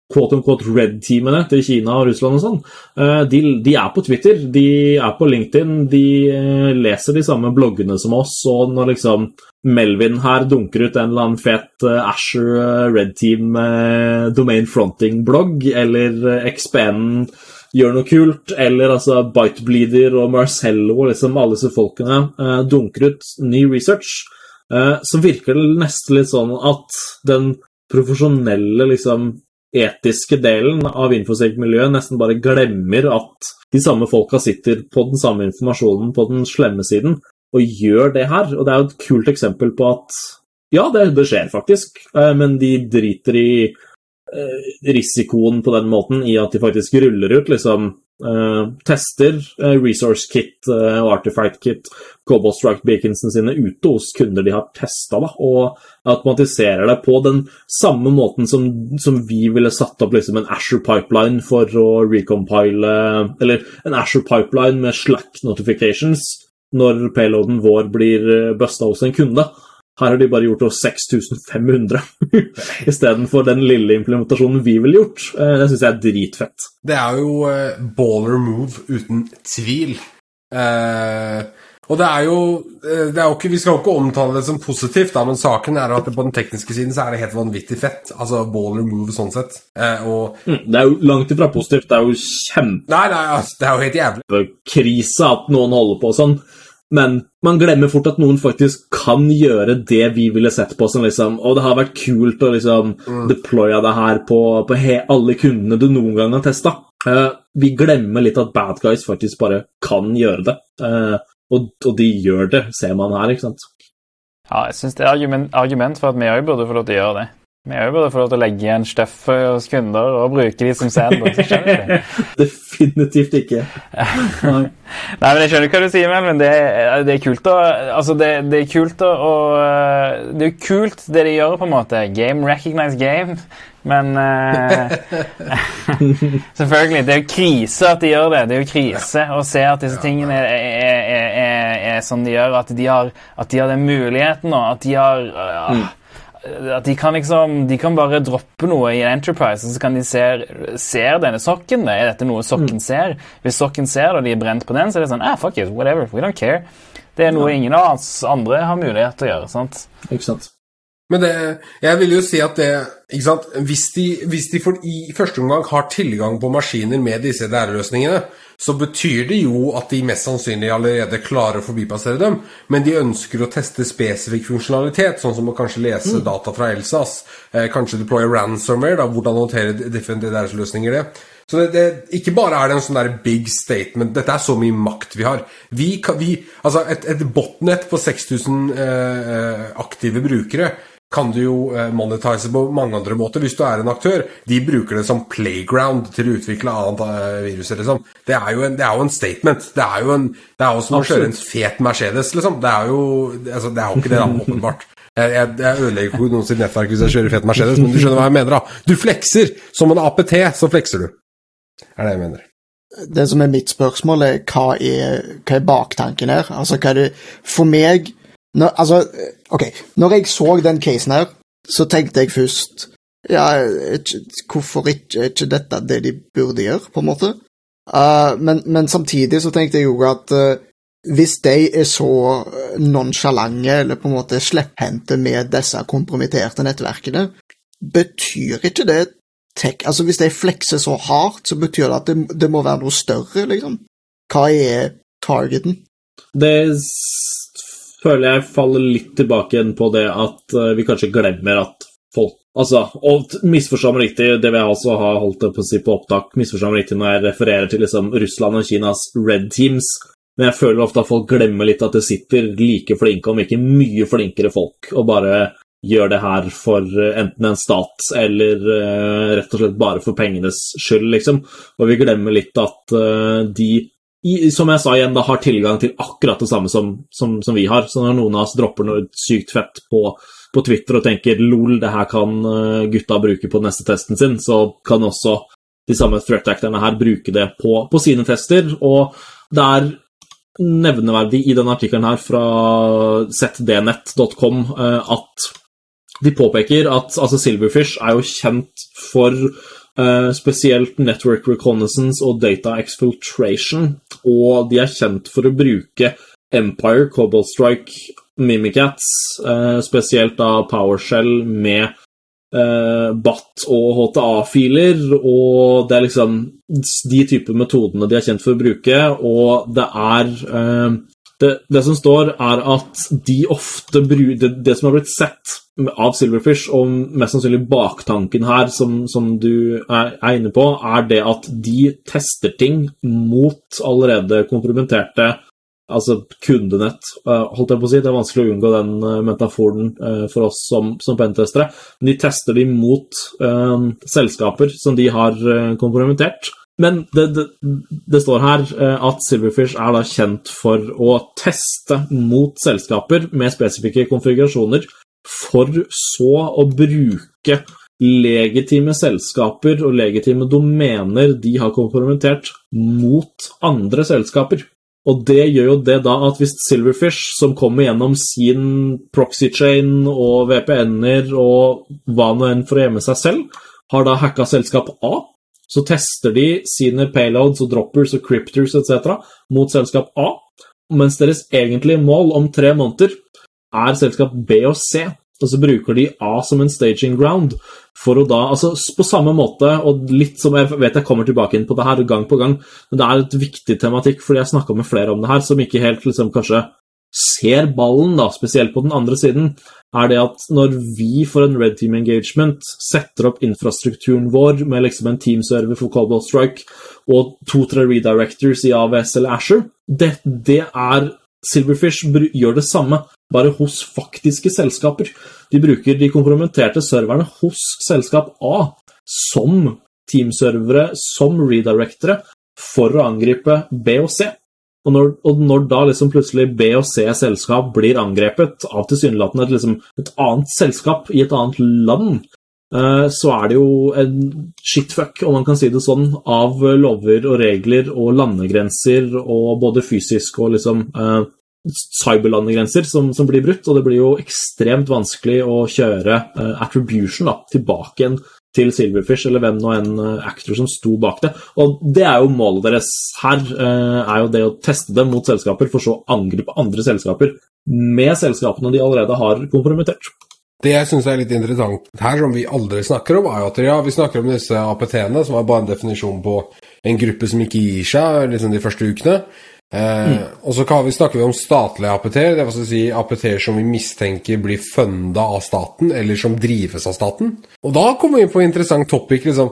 S3: quote-unquote red-teamene til Kina og Russland og sånn. Eh, de, de er på Twitter, de er på LinkedIn, de eh, leser de samme bloggene som oss, og når liksom Melvin her dunker ut en eller annen fet eh, Asher Red Team domain fronting-blogg, eller XPN gjør noe kult, eller altså Bitebleeder og Marcello og liksom alle disse folkene dunker ut ny research, så virker det nesten litt sånn at den profesjonelle, liksom etiske delen av infosec-miljøet nesten bare glemmer at de samme folka sitter på den samme informasjonen på den slemme siden, og gjør det her. Og det er jo et kult eksempel på at ja, det, det skjer faktisk, eh, men de driter i eh, risikoen på den måten i at de faktisk ruller ut liksom eh, tester uh, resource kit eh, og artifact kit, Cobalt Strike Beaconsen sine ute hos kunder de har testa, og automatiserer det på den samme måten som, som vi ville satt opp liksom en Asher pipeline for å recompile Eller en Asher pipeline med slack notifications når payloaden vår blir busta hos en kunde. Her har de bare gjort oss 6500 [laughs] istedenfor den lille implementasjonen vi ville gjort. Eh, Det syns jeg er dritfett.
S1: Det er jo uh, baller move, uten tvil. Uh, og det er, jo, uh, det er jo ikke, Vi skal jo ikke omtale det som positivt, da, men saken er at på den tekniske siden så er det helt vanvittig fett. Altså baller move sånn sett. Og
S3: Mm, Det er jo langt ifra positivt. Det er jo kjempe...
S1: Nei, nei, altså, det er jo helt jævlig.
S3: Krise at noen holder på sånn. Men man glemmer fort at noen faktisk kan gjøre det vi ville sett på som liksom Og det har vært kult å liksom deploye det her på, på he alle kundene du noen gang har testa. vi glemmer litt at bad guys faktisk bare kan gjøre det. Uh, og, og de gjør det, ser man her, ikke sant.
S6: Ja, jeg syns det er argument, argument for at vi òg burde få lov til å gjøre det. Vi òg burde få lov til å legge igjen støff hos kunder og bruke de som sandbox. Jeg skjønner ikke. [laughs]
S3: Definitivt ikke. Nei. [laughs]
S6: Nei, men Jeg skjønner hva du sier, men det, det er kult å Altså, det, det er kult å Det er kult, det de gjør, på en måte. Game recognize game. Men uh, [laughs] Selvfølgelig. Det er jo krise at de gjør det. Det er jo krise å se at disse tingene er, er, er, er, som de gjør. At de har, at de har den muligheten og At de har ja, At de kan liksom De kan bare droppe noe i Enterprise, og så kan de se Ser denne sokken? Er dette noe sokken ser? Hvis sokken ser det, og de er brent på den, så er det sånn ah, fuck it, whatever. We don't care. Det er noe ingen av oss andre har mulighet til å gjøre. sant?
S3: Ikke sant?
S1: Men det, jeg vil jo si at det ikke sant? Hvis de, hvis de for, i første omgang har tilgang på maskiner med disse DR-løsningene, så betyr det jo at de mest sannsynlig allerede klarer å forbipassere dem, men de ønsker å teste spesifikk funksjonalitet, sånn som å kanskje lese data fra Elsas, eh, kanskje deploye ransomware, da, hvordan håndtere different DR-løsninger det. Så det, det, ikke bare er det en sånn der big statement, dette er så mye makt vi har. Vi, vi, altså et, et botnett på 6000 eh, eh, aktive brukere kan du jo monetise monetize på mange andre måter. Hvis du er en aktør, de bruker det som playground til å utvikle annet virus, liksom. Det er, jo en, det er jo en statement. Det er jo, en, det er jo som å kjøre en fet Mercedes, liksom. Det er jo, altså, det er jo ikke det, da, [laughs] åpenbart. Jeg, jeg, jeg ødelegger ikke noen sitt nettverk hvis jeg kjører fet Mercedes, men du skjønner hva jeg mener, da. Du flekser! Som en APT, så flekser du. Er det jeg mener.
S5: Det som er mitt spørsmål, er hva er, hva er baktanken her? Altså, hva er det For meg når, Altså, OK. Når jeg så den casen her, så tenkte jeg først Ja, ikke- hvorfor ikke, ikke dette det de burde gjøre, på en måte? Uh, men, men samtidig så tenkte jeg jo at uh, hvis de er så nonsjalante, eller på en måte slepphendte med disse kompromitterte nettverkene, betyr ikke det tech Altså, hvis de flekser så hardt, så betyr det at det, det må være noe større, liksom. Hva er targeten?
S3: Det føler jeg faller litt tilbake igjen på det at eh, vi kanskje glemmer at folk Altså, og misforstå meg riktig, det vil jeg også ha holdt på å si på opptak, misforstå meg riktig når jeg refererer til liksom Russland og Kinas red teams, men jeg føler ofte at folk glemmer litt at det sitter like flinke, om ikke mye flinkere folk, og bare gjør det her for eh, enten en stat eller uh, rett og slett bare for pengenes skyld, liksom. Og vi glemmer litt at uh, de i, som jeg sa igjen, da har tilgang til akkurat det samme som, som, som vi har. Så når noen av oss dropper noe sykt fett på, på Twitter og tenker lol, det her kan eh, gutta bruke på neste testen sin, så kan også de samme threat acterne her bruke det på, på sine tester. Og det er nevneverdig i denne artikkelen her fra zdnet.com eh, at de påpeker at altså Silverfish er jo kjent for eh, spesielt network reconnaissance og data exfiltration, og de er kjent for å bruke Empire, Cobalt Strike, Mimikats, eh, spesielt da PowerShell med eh, BAT og HTA-filer, og det er liksom de typer metodene de er kjent for å bruke, og det er det, det som står, er at de ofte bruker det, det som har blitt sett av Silverfish, og mest sannsynlig baktanken her, som, som du er, er inne på, er det at de tester ting mot allerede kompromitterte Altså kundenett, eh, holdt jeg på å si. Det er vanskelig å unngå den eh, metaforen eh, for oss som, som pentestere. Men de tester de mot uh, selskaper som de har kompromittert. Men det, det, det står her eh, at Silverfish er da kjent for å teste mot selskaper med spesifikke konfigurasjoner, for så å bruke legitime selskaper og legitime domener de har kompromittert, mot andre selskaper. Og det gjør jo det da at hvis Silverfish, som kommer gjennom sin proxy-chain og VPN-er og hva nå enn for å gjemme seg selv, har da hacka selskap A, så tester de sine payloads og droppers og cryptors etc. mot selskap A, mens deres egentlige mål om tre måneder er selskap B og C. Og så bruker de A som en staging ground for å da Altså på samme måte, og litt som Jeg vet jeg kommer tilbake inn på det her gang på gang, men det er et viktig tematikk, fordi jeg snakka med flere om det her, som ikke helt liksom kanskje ser ballen, da, spesielt på den andre siden, er det at når vi får en Red Team Engagement setter opp infrastrukturen vår med liksom en teamserver for Cobalt Strike og to-tre redirectors i AVS eller Asher, det, det er Silverfish gjør det samme, bare hos faktiske selskaper. De bruker de kompromitterte serverne hos selskap A som teamservere, som redirectere, for å angripe B og C. Og når, og når da liksom plutselig B og C-selskap blir angrepet av tilsynelatende et, liksom, et annet selskap i et annet land, eh, så er det jo en shitfuck, om man kan si det sånn, av lover og regler og landegrenser, og både fysisk og liksom eh, cyberlandegrenser som, som blir brutt, og det blir jo ekstremt vanskelig å kjøre eh, attribution da, tilbake igjen til Silverfish, eller hvem nå enn eh, actor som sto bak det. Og det er jo målet deres her, eh, er jo det å teste dem mot selskaper, for så å angripe andre selskaper med selskapene de allerede har kompromittert.
S1: Det jeg syns er litt interessant her, som vi aldri snakker om, er jo at ja, vi snakker om disse APT-ene, som er bare en definisjon på en gruppe som ikke gir seg liksom de første ukene. Eh, Og så kan vi, snakker vi om statlige APT-er, det vil altså si APT-er som vi mistenker blir funda av staten, eller som drives av staten. Og da kommer vi inn på en interessant topic. liksom,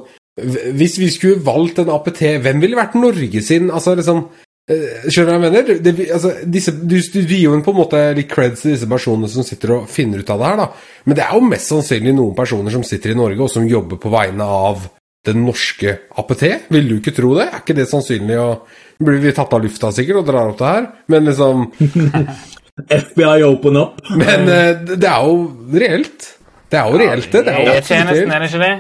S1: Hvis vi skulle valgt en APT, hvem ville vært Norge sin? altså liksom, eh, Skjønner du hva jeg mener? Det, det, altså, disse, du, du gir jo en på en måte litt creds til disse personene som sitter og finner ut av det her, da. Men det er jo mest sannsynlig noen personer som sitter i Norge, og som jobber på vegne av den norske APT. Vil du ikke tro det? Er ikke det sannsynlig? å blir vi tatt av lufta sikkert og drar opp det her, men liksom [laughs]
S3: FBI open up.
S1: Men uh, det er jo reelt. Det er jo reelt, det. det er jo
S4: E-tjenesten, er det ikke det?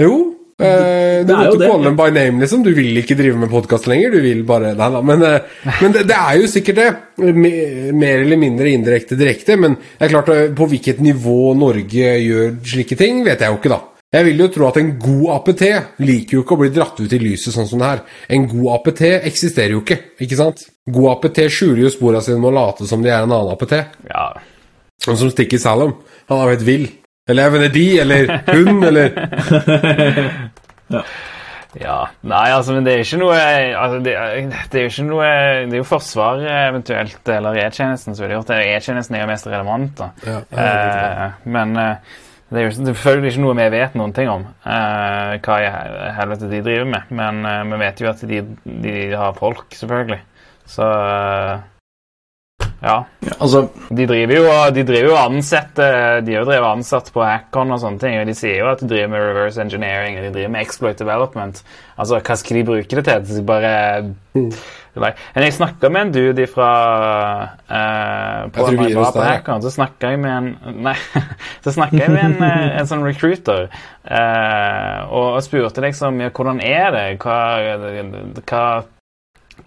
S1: Jo. Uh, du
S3: Det er jo
S1: måtte
S3: det,
S1: kalle dem by name, liksom. Du vil ikke drive med podkast lenger. Du vil bare Nei da. Men, uh, men det, det er jo sikkert det. Mer eller mindre indirekte direkte. Men det er klart, på hvilket nivå Norge gjør slike ting, vet jeg jo ikke, da. Jeg vil jo tro at en god APT liker jo ikke å bli dratt ut i lyset sånn som det her. En god APT eksisterer jo ikke, ikke sant? God APT skjuler jo sporene sine med å late som de er en annen APT.
S4: Ja.
S1: Og som Sticky Salom. Han er jo helt vill. Eller jeg mener de, eller hun, eller [laughs]
S4: Ja, Nei, altså, men det er ikke noe altså, det, er- det er jo ikke noe Det er jo Forsvaret eventuelt, eller E-tjenesten som ville gjort det. E-tjenesten er jo mest relevant, da.
S1: Ja,
S4: Eh, men eh, det er jo selvfølgelig ikke noe vi vet noen ting om, uh, hva i helvete de driver med. Men uh, vi vet jo at de, de har folk, selvfølgelig. Så uh, ja.
S2: Altså,
S4: De driver jo de driver jo ansatt eh, De har jo drevet ansatt på Hackon og sånne ting. Og de sier jo at de driver med reverse engineering og de driver med exploit development. Altså, hva skal de bruke det til? De bare Nei. Men jeg snakka med en dude fra eh, på, jeg var på
S1: der,
S4: så snakka jeg med en Nei, [laughs] så snakka jeg med en, eh, en sånn recruiter eh, og, og spurte liksom ja, hvordan er det? Hva, hva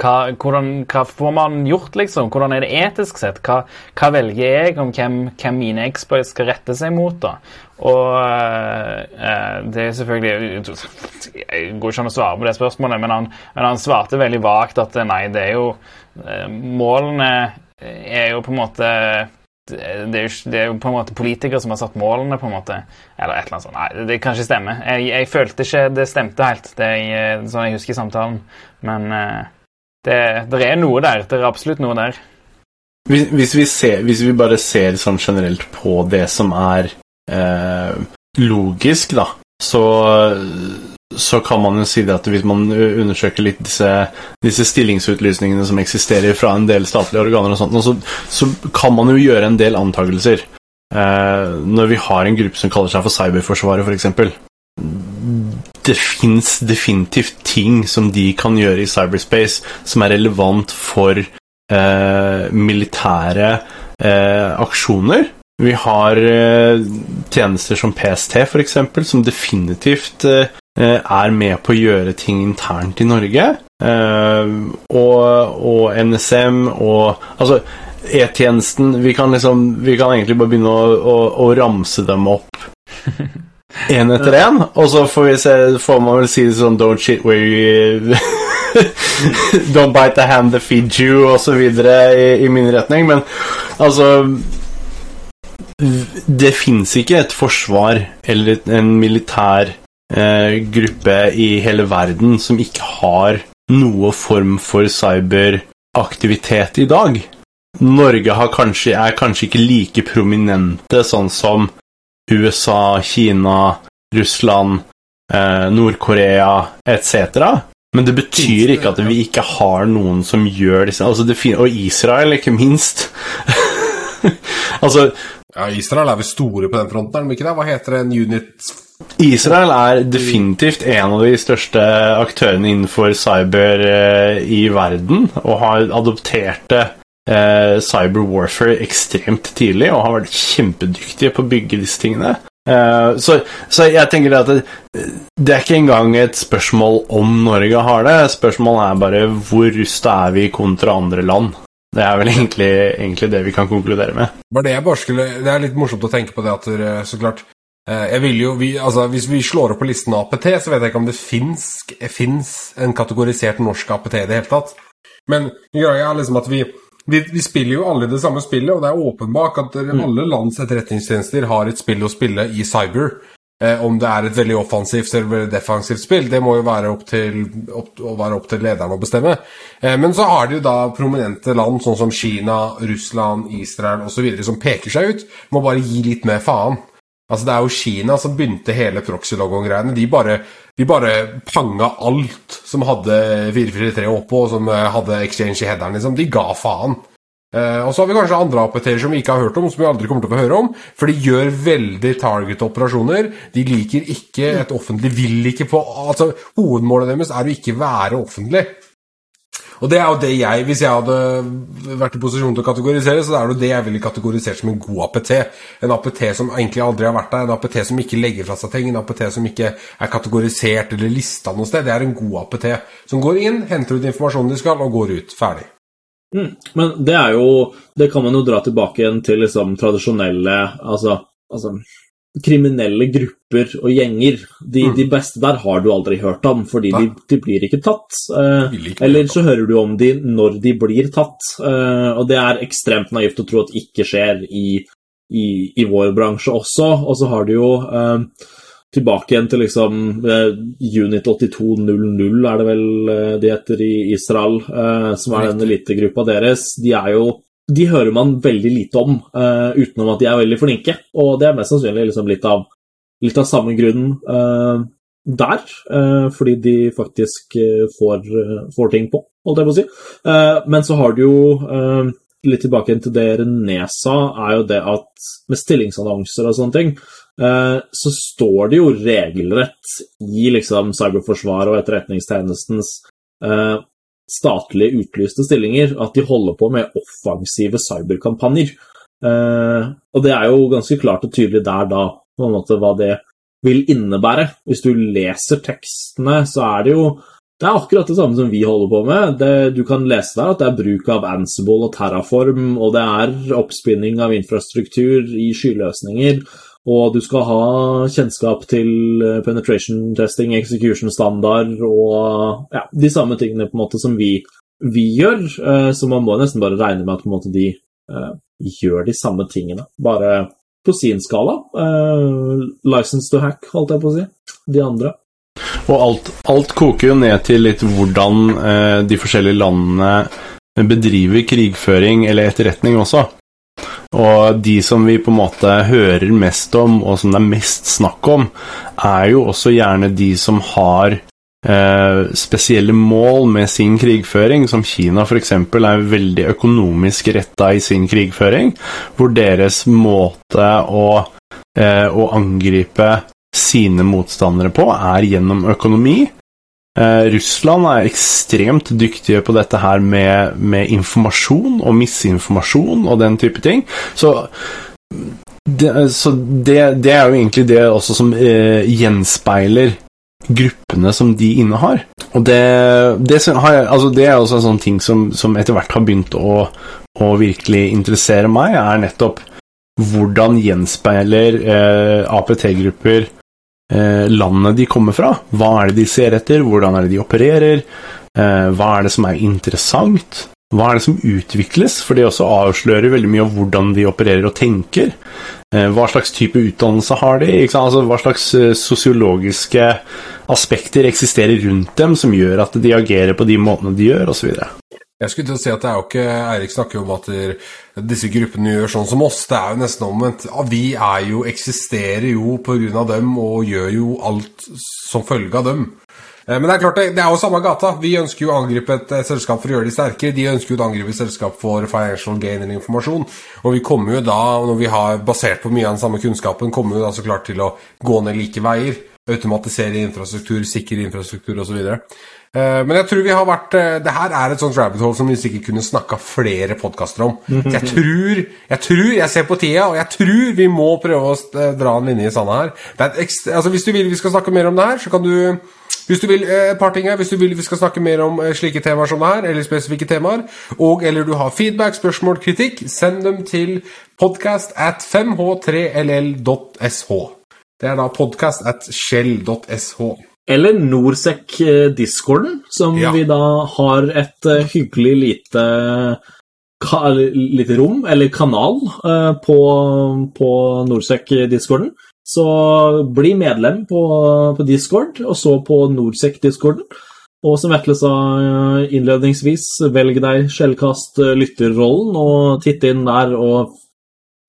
S4: hva, hvordan, hva får man gjort, liksom? Hvordan er det etisk sett? Hva, hva velger jeg om hvem, hvem mine exploits skal rette seg mot? da? Og eh, det er selvfølgelig Jeg går ikke an å svare på det spørsmålet, men han, men han svarte veldig vagt at nei, det er jo eh, Målene er jo på en måte det er, jo, det er jo på en måte politikere som har satt målene, på en måte. Eller et eller annet sånt. Nei, det, kan ikke stemme. Jeg, jeg følte ikke det stemte helt, det jeg, sånn jeg husker samtalen. Men eh, det, det er noe der. Det er absolutt noe der.
S2: hvis, hvis, vi ser, hvis vi bare ser sånn generelt på det som er eh, logisk, da, så, så kan man jo si det at hvis man undersøker litt disse, disse stillingsutlysningene som eksisterer fra en del statlige organer og sånt, så, så kan man jo gjøre en del antakelser. Eh, når vi har en gruppe som kaller seg for Cyberforsvaret, f.eks. Det fins definitivt ting som de kan gjøre i cyberspace som er relevant for eh, militære eh, aksjoner. Vi har eh, tjenester som PST, f.eks., som definitivt eh, er med på å gjøre ting internt i Norge. Eh, og, og NSM og Altså, E-tjenesten vi, liksom, vi kan egentlig bare begynne å, å, å ramse dem opp [laughs] én etter én, og så får se Får man vel si det sånn Don't shit where you [laughs] Don't bite the hand that feeds you, og så videre i, i min retning, men altså Det fins ikke et forsvar eller en militær eh, gruppe i hele verden som ikke har noe form for cyberaktivitet i dag. Norge kanskje, er kanskje ikke like prominente sånn som USA, Kina, Russland, eh, Nord-Korea etc. Men det betyr ikke at vi ikke har noen som gjør disse altså det Og Israel, ikke minst. [laughs] altså,
S1: Ja, Israel er vel store på den fronten, er de ikke det? Hva heter det? En unit
S2: Israel er definitivt en av de største aktørene innenfor cyber eh, i verden, og har adoptert eh, cyber warfare ekstremt tidlig, og har vært kjempedyktige på å bygge disse tingene. Eh, så, så jeg tenker at det, det er ikke engang et spørsmål om Norge har det, spørsmålet er bare hvor rusta er vi kontra andre land. Det er vel egentlig, egentlig det vi kan konkludere med.
S1: Det skulle Det er litt morsomt å tenke på det at dere, så klart Eh, jo, vi, altså Hvis vi slår opp på listen APT, så vet jeg ikke om det fins en kategorisert norsk APT i det hele tatt. Men greia er liksom at vi, vi, vi spiller jo alle det samme spillet, og det er åpenbart at alle lands etterretningstjenester har et spill å spille i cyber. Eh, om det er et veldig offensivt eller defensivt spill, det må jo være opp til, opp, være opp til lederen å bestemme. Eh, men så har de jo da prominente land sånn som Kina, Russland, Israel osv. som peker seg ut. Må bare gi litt mer faen. Altså Det er jo Kina som begynte hele proxylogon-greiene. De bare, de bare panga alt som hadde 443 oppå, og som eh, hadde exchange i headeren. liksom. De ga faen. Uh, og så har vi kanskje andre APT-er som vi ikke har hørt om, som vi aldri kommer til å få høre om. For de gjør veldig target operasjoner. De liker ikke et offentlig Vil ikke på Altså, hovedmålet deres er å ikke være offentlig. Og det er jo det jeg, Hvis jeg hadde vært i posisjon til å kategorisere, så er det jo det jeg ville kategorisert som en god APT. En APT som egentlig aldri har vært der, en APT som ikke legger fra seg ting, en APT som ikke er kategorisert eller lista noe sted. Det er en god APT som går inn, henter ut informasjonen de skal, og går ut. Ferdig.
S3: Mm. Men det er jo Det kan man jo dra tilbake igjen til liksom tradisjonelle Altså, altså kriminelle grupper og gjenger. De, de beste der har du aldri hørt om, fordi de, de blir ikke tatt. Eh,
S1: ikke
S3: eller så hører du om de når de blir tatt. Eh, og det er ekstremt naivt å tro at ikke skjer i, i, i vår bransje også. Og så har du jo eh, tilbake igjen til liksom eh, Unit 8200, er det vel eh, de heter i Israel, eh, som er den elitegruppa deres. De er jo de hører man veldig lite om, uh, utenom at de er veldig flinke. Og det er mest sannsynlig liksom litt, av, litt av samme grunnen uh, der, uh, fordi de faktisk får, får ting på, holdt jeg på å si. Men så har du jo Litt tilbake til det René sa, er jo det at med stillingsannonser og sånne ting, så står det jo regelrett i liksom cyberforsvaret og etterretningstjenestens statlige utlyste stillinger at de holder på med offensive cyberkampanjer. Eh, og det er jo ganske klart og tydelig der da på en måte hva det vil innebære. Hvis du leser tekstene, så er det jo det er akkurat det samme som vi holder på med. Det, du kan lese der at det er bruk av Ansible og Terraform, og det er oppspinning av infrastruktur i skyløsninger, og du skal ha kjennskap til eh, penetration testing, execution standard og ja, de samme tingene på en måte som vi, vi gjør. Eh, Så man må nesten bare regne med at måte de uh, gjør de samme tingene, bare på sin skala. Uh, license to hack, holdt jeg på å si. De andre.
S2: Og alt, alt koker jo ned til litt hvordan uh, de forskjellige landene bedriver krigføring eller etterretning også. Og de som vi på en måte hører mest om, og som det er mest snakk om, er jo også gjerne de som har eh, spesielle mål med sin krigføring, som Kina f.eks. er veldig økonomisk retta i sin krigføring, hvor deres måte å, eh, å angripe sine motstandere på er gjennom økonomi. Eh, Russland er ekstremt dyktige på dette her med, med informasjon og misinformasjon og den type ting. Så det, så det, det er jo egentlig det også som eh, gjenspeiler gruppene som de innehar. Og det, det, altså det er også en sånn ting som, som etter hvert har begynt å, å virkelig interessere meg, er nettopp hvordan gjenspeiler eh, APT-grupper landet de kommer fra. Hva er det de ser etter? Hvordan er det de opererer? Eh, hva er det som er interessant? Hva er det som utvikles? For det også avslører veldig mye av hvordan de opererer og tenker. Eh, hva slags type utdannelse har de? Altså, hva slags eh, sosiologiske aspekter eksisterer rundt dem som gjør at de agerer på de måtene de gjør, osv.
S1: Jeg skulle til å si at det er jo ikke Eirik snakker jo om at disse gruppene gjør sånn som oss. Det er jo nesten omvendt. Ja, Vi er jo, eksisterer jo pga. dem og gjør jo alt som følge av dem. Eh, Men det er klart, det, er jo samme gata. Vi ønsker jo å angripe et selskap for å gjøre de sterkere. De ønsker jo å angripe et selskap for financial gain eller informasjon. Og vi kommer jo da, når vi har basert på mye av den samme kunnskapen, kommer jo da så klart til å gå ned like veier. Automatisere infrastruktur, sikre infrastruktur osv. Eh, Men jeg tror vi har vært eh, Det her er et sånt rabbit hole som vi sikkert kunne snakka flere podkaster om. [laughs] Jeg tror, jeg tror Jeg ser på tida, og jeg tror vi må prøve å dra en linje i sanda her. Det er et ekst- altså Hvis du vil vi skal snakke mer om det her, så kan du hvis du vil eh, et par ting her, hvis du vil vi skal snakke mer om eh, slike temaer som det her, eller spesifikke temaer, og eller du har feedback, spørsmål, kritikk, send dem til podcast at 5h3ll.sh. Det er da podcast at shell.sh.
S3: Eller Norsec-discorden, som
S1: Ja.
S3: vi da har et eh, hyggelig lite, lite rom, eller kanal, eh, på, på Norsec-discorden. Så bli medlem på, på Discord, og så på Norsec-discorden. Og som Vetle sa eh, innledningsvis, velg deg Skjellkast-lytterrollen, og titt inn der og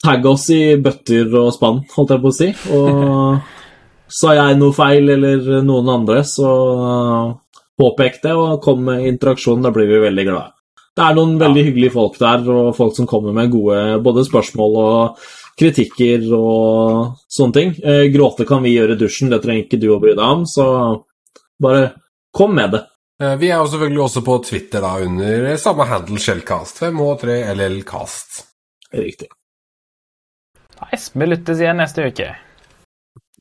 S3: tagg oss i bøtter og spann, holdt jeg på å si. Og [laughs] sa jeg noe feil, eller noen andre, så påpek det, og kom med interaksjon. Da blir vi veldig glade. Det er noen veldig hyggelige folk der, og folk som kommer med gode både spørsmål og kritikker og sånne ting. Eh, gråte kan vi gjøre i dusjen, det trenger ikke du å bry deg om, så bare kom med det.
S1: Eh, Vi er jo selvfølgelig også på Twitter da under samme handle Shellcast. 5H3 LLcast.
S3: Riktig.
S4: Vi lyttes igjen neste uke.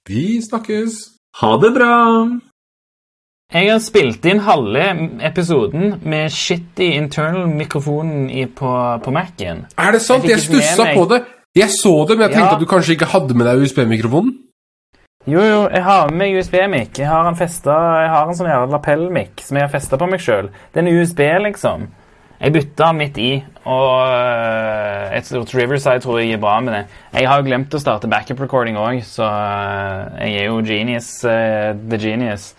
S1: Vi snakkes.
S3: Ha det bra!
S4: Jeg har spilt inn halve episoden med shitty internal mikrofonen på, på Mac-en.
S1: Er det sant?
S4: Jeg
S1: Jeg stussa på det. Jeg så det, men jeg tenkte
S4: Ja.
S1: at du kanskje ikke hadde med deg USB-mikrofonen.
S4: Jo, jo, jeg har med meg USB-mic. Jeg har en festa, jeg har en sånn lapell-mic som jeg har festa på meg sjøl. Det er en USB, liksom. Jeg bytta midt i, og et stort Riverside tror jeg er bra med det. Jeg har jo glemt å starte backup recording òg, så øh, jeg er jo genius, Uh, the genius.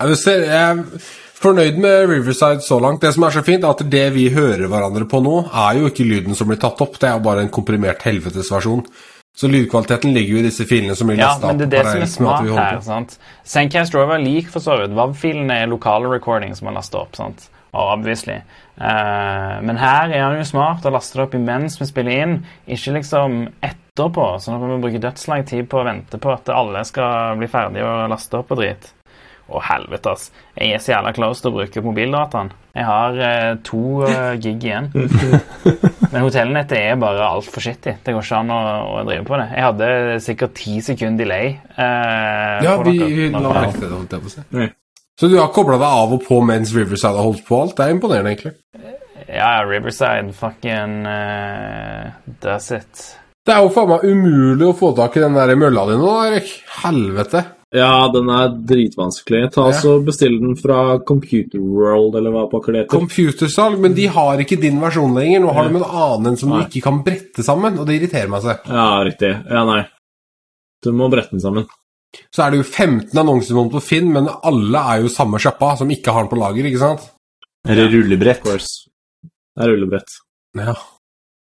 S1: Jeg, ser, jeg er fornøyd med Riverside så langt. Det som er så fint, er at det vi hører hverandre på nå, er jo ikke lyden som blir tatt opp. Det er jo bare en komprimert helvetesversjon. Så lydkvaliteten ligger jo i disse filene som blir
S4: Ja, men det er det som er smart her. sant? Sandcast Rover er lik for så vidt. WAV-filene er lokale recording som er lasta opp. sant? Obviously. Uh, men her er han jo smart og laster det opp imens vi spiller inn, ikke liksom etterpå. Sånn at vi bruker dødslang tid på å vente på at alle skal bli ferdige og laste opp og drit. Å, helvete, ass. Jeg er så jævla close til å bruke mobildataen. Jeg har eh, to eh, gig igjen. [laughs] Men hotellnettet er bare altfor shitty. Det går ikke an å, å drive på det. Jeg hadde sikkert ti sekunder delay. Eh,
S1: Ja, vi la merke til det, holdt jeg på å si. Så du har kobla deg av og på mens Riverside har holdt på alt? Det er imponerende, egentlig.
S4: Ja, Riverside, fucking uh, Does it.
S1: Det er jo faen meg umulig å få tak i den der mølla di nå, Erik. Helvete.
S3: Ja, den er dritvanskelig. Ta
S1: Ja.
S3: og Bestill den fra Computer World, eller hva pokker det heter.
S1: Computersalg, men de har ikke din versjon lenger. Nå har de en annen som
S3: Nei.
S1: du ikke kan brette sammen, og det irriterer meg seg.
S3: Ja, riktig. Ja, nei. Du må brette den sammen.
S1: Så er det jo 15 annonsemål på Finn, men alle er jo samme sjappa, som ikke har den på lager, ikke sant?
S2: Eller rullebrett.
S3: Of course. Det er rullebrett.
S1: Ja.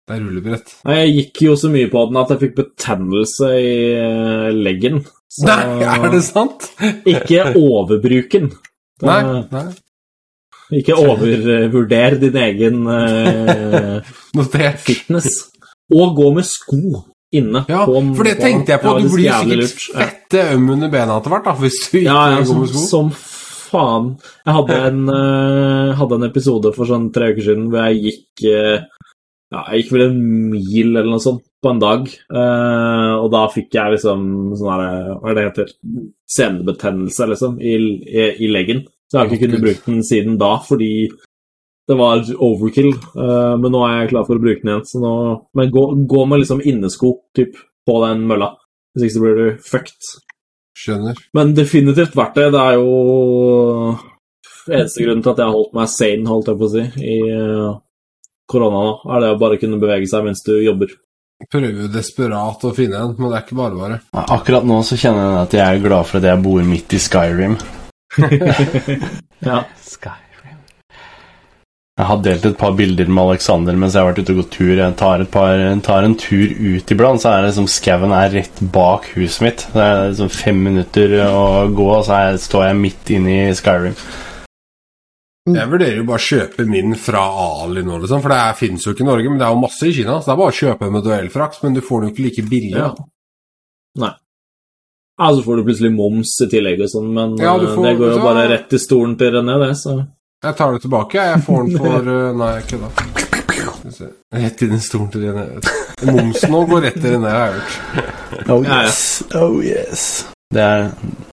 S1: Det er rullebrett.
S3: Nei, Jeg gikk jo så mye på den at jeg fikk betennelse i eh, leggen. Så
S1: Nei, er det sant?
S3: ikke overbruken. Det-
S1: Nei. nei.
S3: Ikke overvurder din egen eh, [laughs] fitness. Og gå med sko inne.
S1: Ja, for det tenkte jeg på. Du blir sikkert fette øm under bena etter hvert, da, hvis du ikke
S3: Ja, ja,
S1: går med sko.
S3: som faen. Jeg hadde en, uh, hadde en episode for sånn tre uker siden hvor jeg gikk uh, Ja, jeg gikk vel en mil eller noe sånt på en dag. Uh, og da fikk jeg liksom sånn her Hva er det heter? Senebetennelse, liksom, i, i, i leggen. Så jeg har ikke kunnet bruke den siden da, fordi det var overkill. eh, men nå er jeg klar for å bruke den igjen. Så nå, men gå, gå med liksom innesko typ, på den mølla. Hvis ikke så blir du fucked.
S1: Skjønner.
S3: Men definitivt verdt det. Det er jo eneste grunnen til at jeg har holdt meg sane, holdt jeg på å si, i eh, korona nå, er det å bare kunne bevege seg mens du jobber.
S1: Prøver jo desperat å finne en, men det er ikke bare bare.
S2: Akkurat nå så kjenner jeg at jeg er glad for at jeg bor midt i Skyrim. [laughs]
S3: Ja.
S4: Skyrim.
S2: Jeg har delt et par bilder med Alexander mens jeg har vært ute og gått tur. Jeg tar, et par, tar en tur ut iblant, så er det som skauen er rett bak huset mitt. Det er liksom fem minutter å gå, og så er, står jeg midt inne i Skyrim.
S1: Jeg vurderer jo bare å kjøpe min fra Ali nå, liksom, for det fins jo ikke i Norge, men det er jo masse i Kina, så det er bare å kjøpe en med duellfrakt, men du får den jo ikke like billig.
S3: Ja. Nei. Ja, så får du plutselig moms i tillegg og sånn, men
S1: Ja,
S3: eh,
S1: får-
S3: det går jo bare rett i stolen til René, det, så
S1: Jeg tar det tilbake, jeg. Får den for uh, [laughs] Nei, jeg kødda. Rett inn i stolen til René. Momsen nå går rett til René, har jeg hørt.
S2: Oh yes, oh yes. Det er